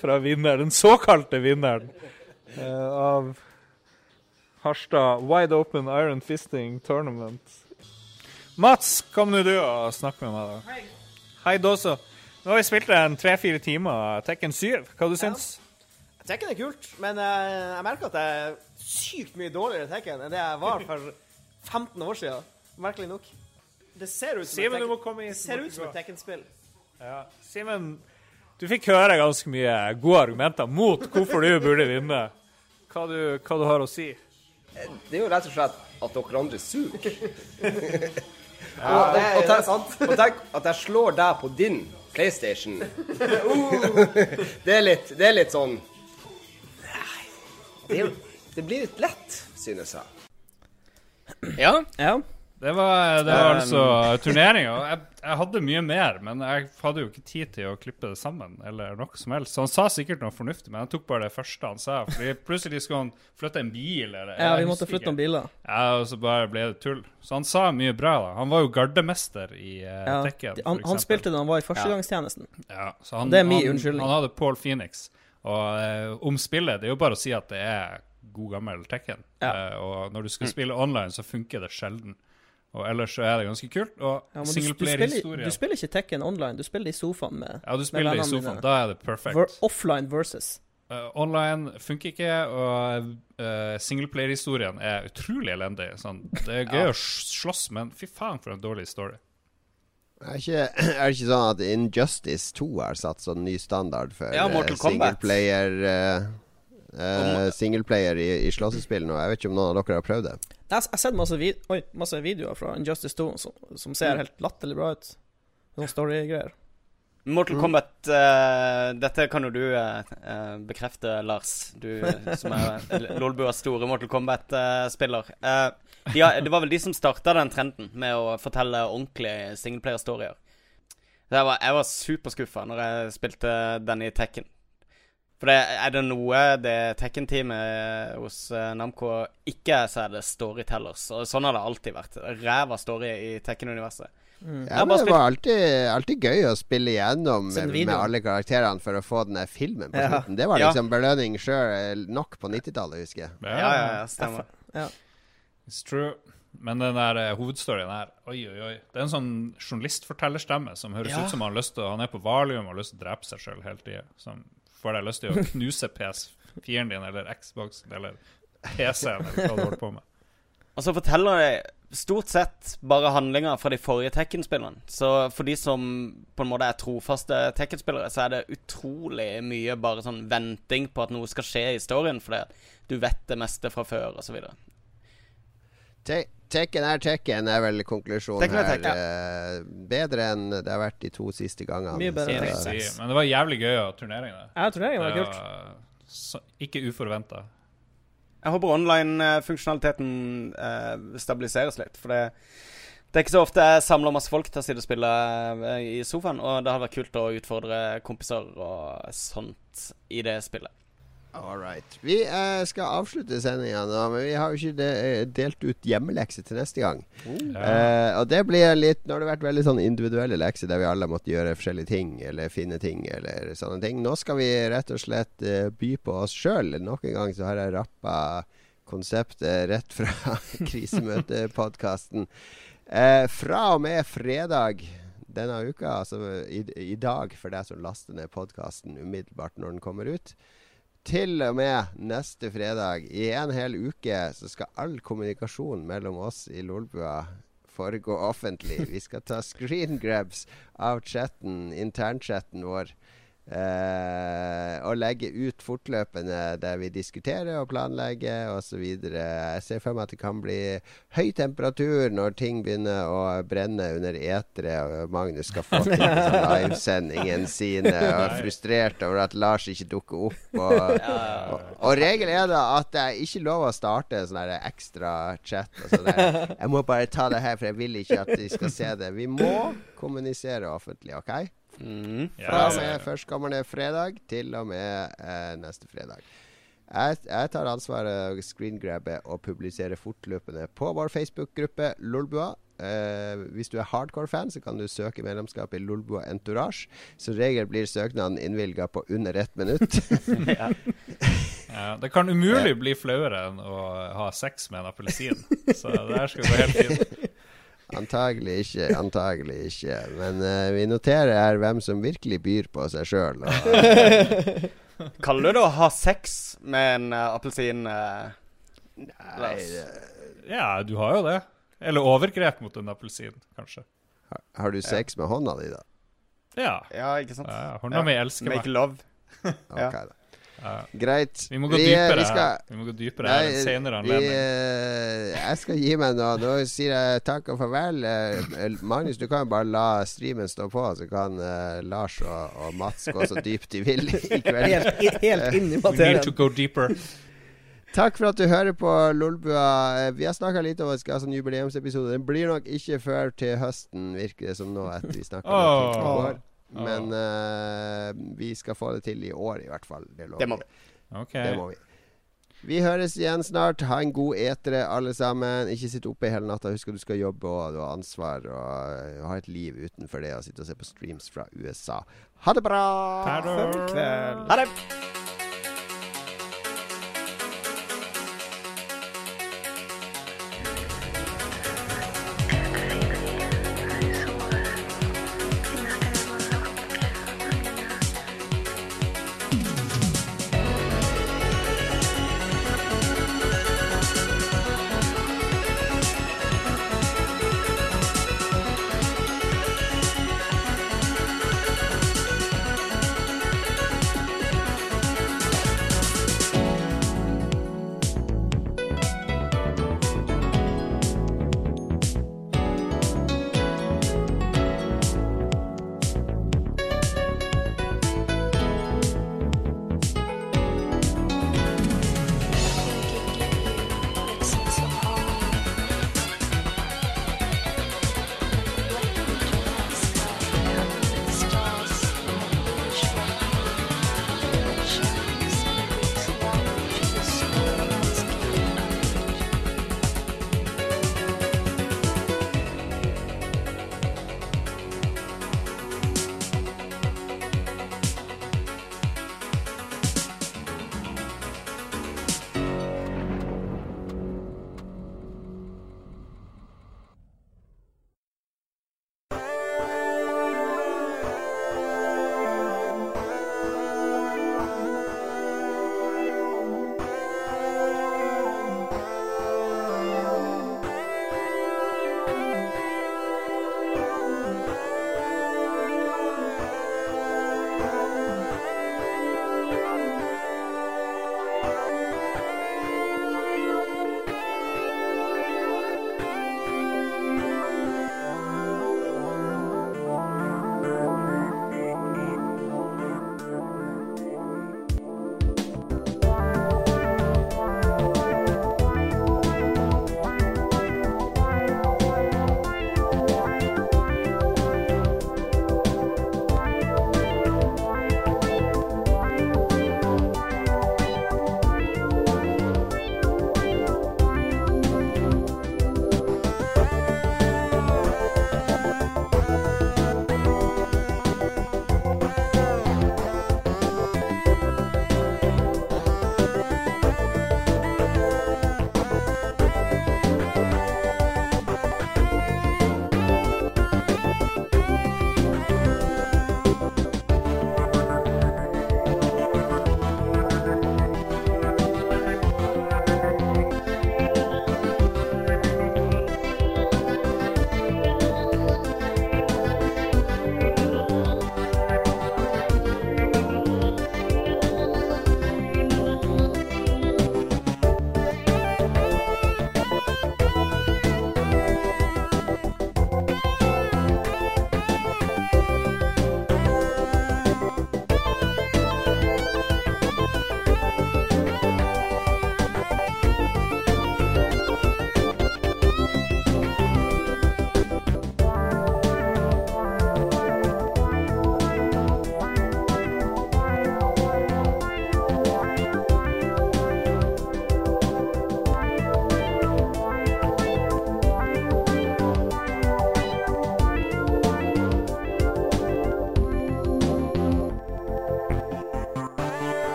[SPEAKER 3] fra vinneren, den såkalte vinneren uh, av Harstad Wide Open Iron Fisting Tournament. Mats, kom nå du og snakk med meg, da. Hei. Dåså. Dåsa. Nå har vi spilt en tre-fire timer Tekken 7. Hva du ja.
[SPEAKER 6] Tekken er kult, men uh, jeg merker at jeg er sykt mye dårligere i Tekken enn det jeg var for 15 år siden. Merkelig nok. Det ser ut som
[SPEAKER 3] Simon,
[SPEAKER 6] et Tekken-spill.
[SPEAKER 3] Ja. Simen, du fikk høre ganske mye gode argumenter mot hvorfor du burde vinne. Hva du, hva du har å si?
[SPEAKER 6] Det er jo rett og slett at dere andre suger. ja, og, det er, og, sant. og tenk at jeg slår deg på din PlayStation. Uh, det, er litt, det er litt sånn det, det blir litt lett, synes jeg.
[SPEAKER 2] Ja. ja.
[SPEAKER 3] Det var, det var altså turneringa. Jeg, jeg, hadde mye mer, men jeg hadde jo ikke tid til å klippe det sammen. eller noe som helst. Så han sa sikkert noe fornuftig, men jeg tok bare det første han sa. Fordi plutselig skulle han flytte en bil. Eller,
[SPEAKER 2] ja, vi måtte flytte noen biler.
[SPEAKER 3] Ja, Og så bare ble det tull. Så han sa mye bra. da. Han var jo gardemester i uh, ja, Tekken.
[SPEAKER 2] Han, han, spilte da han var i førstegangstjenesten.
[SPEAKER 3] Ja, så han,
[SPEAKER 2] det er min unnskyldning.
[SPEAKER 3] Han hadde Paul Phoenix. Og uh, om spillet, det er jo bare å si at det er god gammel Tekken. Ja. Uh, og når du skal spille online, så funker det sjelden. Og ellers så er det ganske kult. Og ja, singleplayer-historie
[SPEAKER 2] du, du, spiller ikke Tekken online, du spiller i sofaen med
[SPEAKER 3] Ja, du spiller i sofaen. Da er det perfekt.
[SPEAKER 2] Offline versus.
[SPEAKER 3] Uh, online funker ikke, og uh, singleplayer-historien er utrolig elendig. Sånn, det er gøy ja. å slåss, men fy faen for en dårlig story.
[SPEAKER 1] Er, ikke, det ikke sånn at Injustice 2 har satt sånn ny standard for
[SPEAKER 4] ja, uh,
[SPEAKER 1] singleplayer uh, uh, Singleplayer i, i slåssespillene, og Jeg vet ikke om noen av dere har prøvd det?
[SPEAKER 2] Jeg har sett masse, vid Oi, masse videoer fra Injustice 2 som, som ser mm. helt latterlig bra ut. Noen storygreier
[SPEAKER 4] Mortal mm. Kombat uh, Dette kan jo du uh, bekrefte, Lars. Du som er Lolbuas store Mortal Kombat-spiller. Uh, de det var vel de som starta den trenden med å fortelle ordentlige singleplayer-storier. Jeg var, jeg var superskuffa når jeg spilte den i Tekken. For det, er det noe det Tekken-teamet hos uh, Namco ikke er, så er det storytellers. Og sånn har det alltid vært. Ræva story i Tekken-universet.
[SPEAKER 1] Mm. Ja, men Det var alltid, alltid, gøy å spille igjennom med, med, alle karakterene for å få den filmen på slutten. Ja. Det var liksom ja. belønning sjøl nok på 90-tallet, husker jeg.
[SPEAKER 4] Ja, ja, ja stemmer. Ja.
[SPEAKER 3] It's true. Men den der uh, hovedstoryen her Oi, oi, oi. Det er en sånn journalistfortellerstemme som høres ut som han har lyst til Han er på valium og har lyst til å drepe seg sjøl hele tida får deg lyst til å knuse PS4-en din eller Xbox eller PC-en eller hva du holder på med.
[SPEAKER 4] Og så forteller det stort sett bare handlinger fra de forrige Tekken-spillene. Så for de som på en måte er trofaste Tekken-spillere, så er det utrolig mye bare sånn venting på at noe skal skje i historien, fordi du vet det meste fra før, osv.
[SPEAKER 1] Tekken er Tekken, er vel konklusjonen her. Tekken. ja. bedre enn det har vært de to siste gangene.
[SPEAKER 2] Mye bedre
[SPEAKER 3] så, Men det var jævlig gøy å turnere
[SPEAKER 2] Ja, turneringen var kult.
[SPEAKER 3] Så, ikke uforventa.
[SPEAKER 4] Jeg håper online-funksjonaliteten eh, stabiliseres litt. For det, det, er ikke så ofte jeg samler masse folk til å sitte og spille uh, i sofaen. Og det hadde vært kult å utfordre kompiser og sånt i det spillet.
[SPEAKER 1] All right. Vi eh, skal avslutte sendinga nå, men vi har jo ikke de, eh, delt ut hjemmelekse til neste gang. Uh. Eh, og det blir litt Nå har det vært veldig sånn individuelle lekser der vi alle måtte gjøre forskjellige ting, eller finne ting, eller sånne ting. Nå skal vi rett og slett by på oss sjøl. Nok en gang så har jeg rappa konseptet rett fra krisemøtepodkasten. fra og med fredag denne uka, altså i, i dag for deg som laster ned podkasten umiddelbart når den kommer ut til og med neste fredag, i en hel uke, så skal all kommunikasjon mellom oss i Lolbua foregå offentlig. Vi skal ta screen grabs av chatten, internchatten vår. Uh, og legge ut fortløpende der vi diskuterer og planlegger osv. Jeg ser for meg at det kan bli høy temperatur når ting begynner å brenne under eteret, og Magnus skal få til sånn livesendingen sine og er frustrert over at Lars ikke dukker opp. Og, og, og regelen er da at det er ikke lov å starte sånn ekstra chat. Sånn jeg må bare ta det her, for jeg vil ikke at de skal se det. Vi må kommunisere offentlig, OK? Mm. Fra og med førstkommende fredag til og med eh, neste fredag. Jeg, jeg, tar ansvaret screengrabbe og publiserer fortløpende på vår Facebook-gruppe Lolbua. Eh, hvis du er hardcore-fan, så kan du søke medlemskap i Lolbua Entourage. Som regel blir søknaden innvilga på under ett minutt.
[SPEAKER 3] ja. ja. det kan umulig bli flauere enn å ha sex med en appelsin. Så det her skal gå helt fint.
[SPEAKER 1] Antagelig ikke. Antagelig ikke. Men uh, vi noterer her hvem som virkelig byr på seg sjøl.
[SPEAKER 4] Kaller du det å ha sex med en uh, appelsin? Uh,
[SPEAKER 3] Nei Ja, du har jo det. Eller overgrep mot en appelsin, kanskje.
[SPEAKER 1] Har, har du sex ja. med hånda di, da?
[SPEAKER 3] Ja.
[SPEAKER 4] ja ikke sant?
[SPEAKER 3] Ja, hånda ja. mi elsker
[SPEAKER 4] meg. Make love.
[SPEAKER 1] okay, da. Greit.
[SPEAKER 3] Vi må gå vi, dypere, vi skal, vi må gå dypere nei, her senere anledning.
[SPEAKER 1] Vi, jeg skal gi meg nå. Nå sier jeg takk og farvel. Uh, Magnus, du kan jo bare la streamen stå på, så kan uh, Lars og, og, Mats gå så dypt de vil i kveld.
[SPEAKER 2] Helt, helt inn i materien.
[SPEAKER 3] We need to go deeper.
[SPEAKER 1] Takk for at du hører på Lolbua. Vi har snakka litt om at vi skal ha sånn jubileumsepisode. Den blir nok ikke før til høsten, virker det som nå, etter vi snakka oh. Men uh, vi skal få det til i år, i hvert fall.
[SPEAKER 4] Det, det må vi.
[SPEAKER 3] Okay.
[SPEAKER 1] Det må vi. Vi høres igjen snart. Ha en god etere, alle sammen. Ikke sitt oppe hele natta. Husk at du skal jobbe og du har ansvar og uh, ha et liv utenfor det å sitte og se på streams fra USA. Ha det bra!
[SPEAKER 4] Ha det.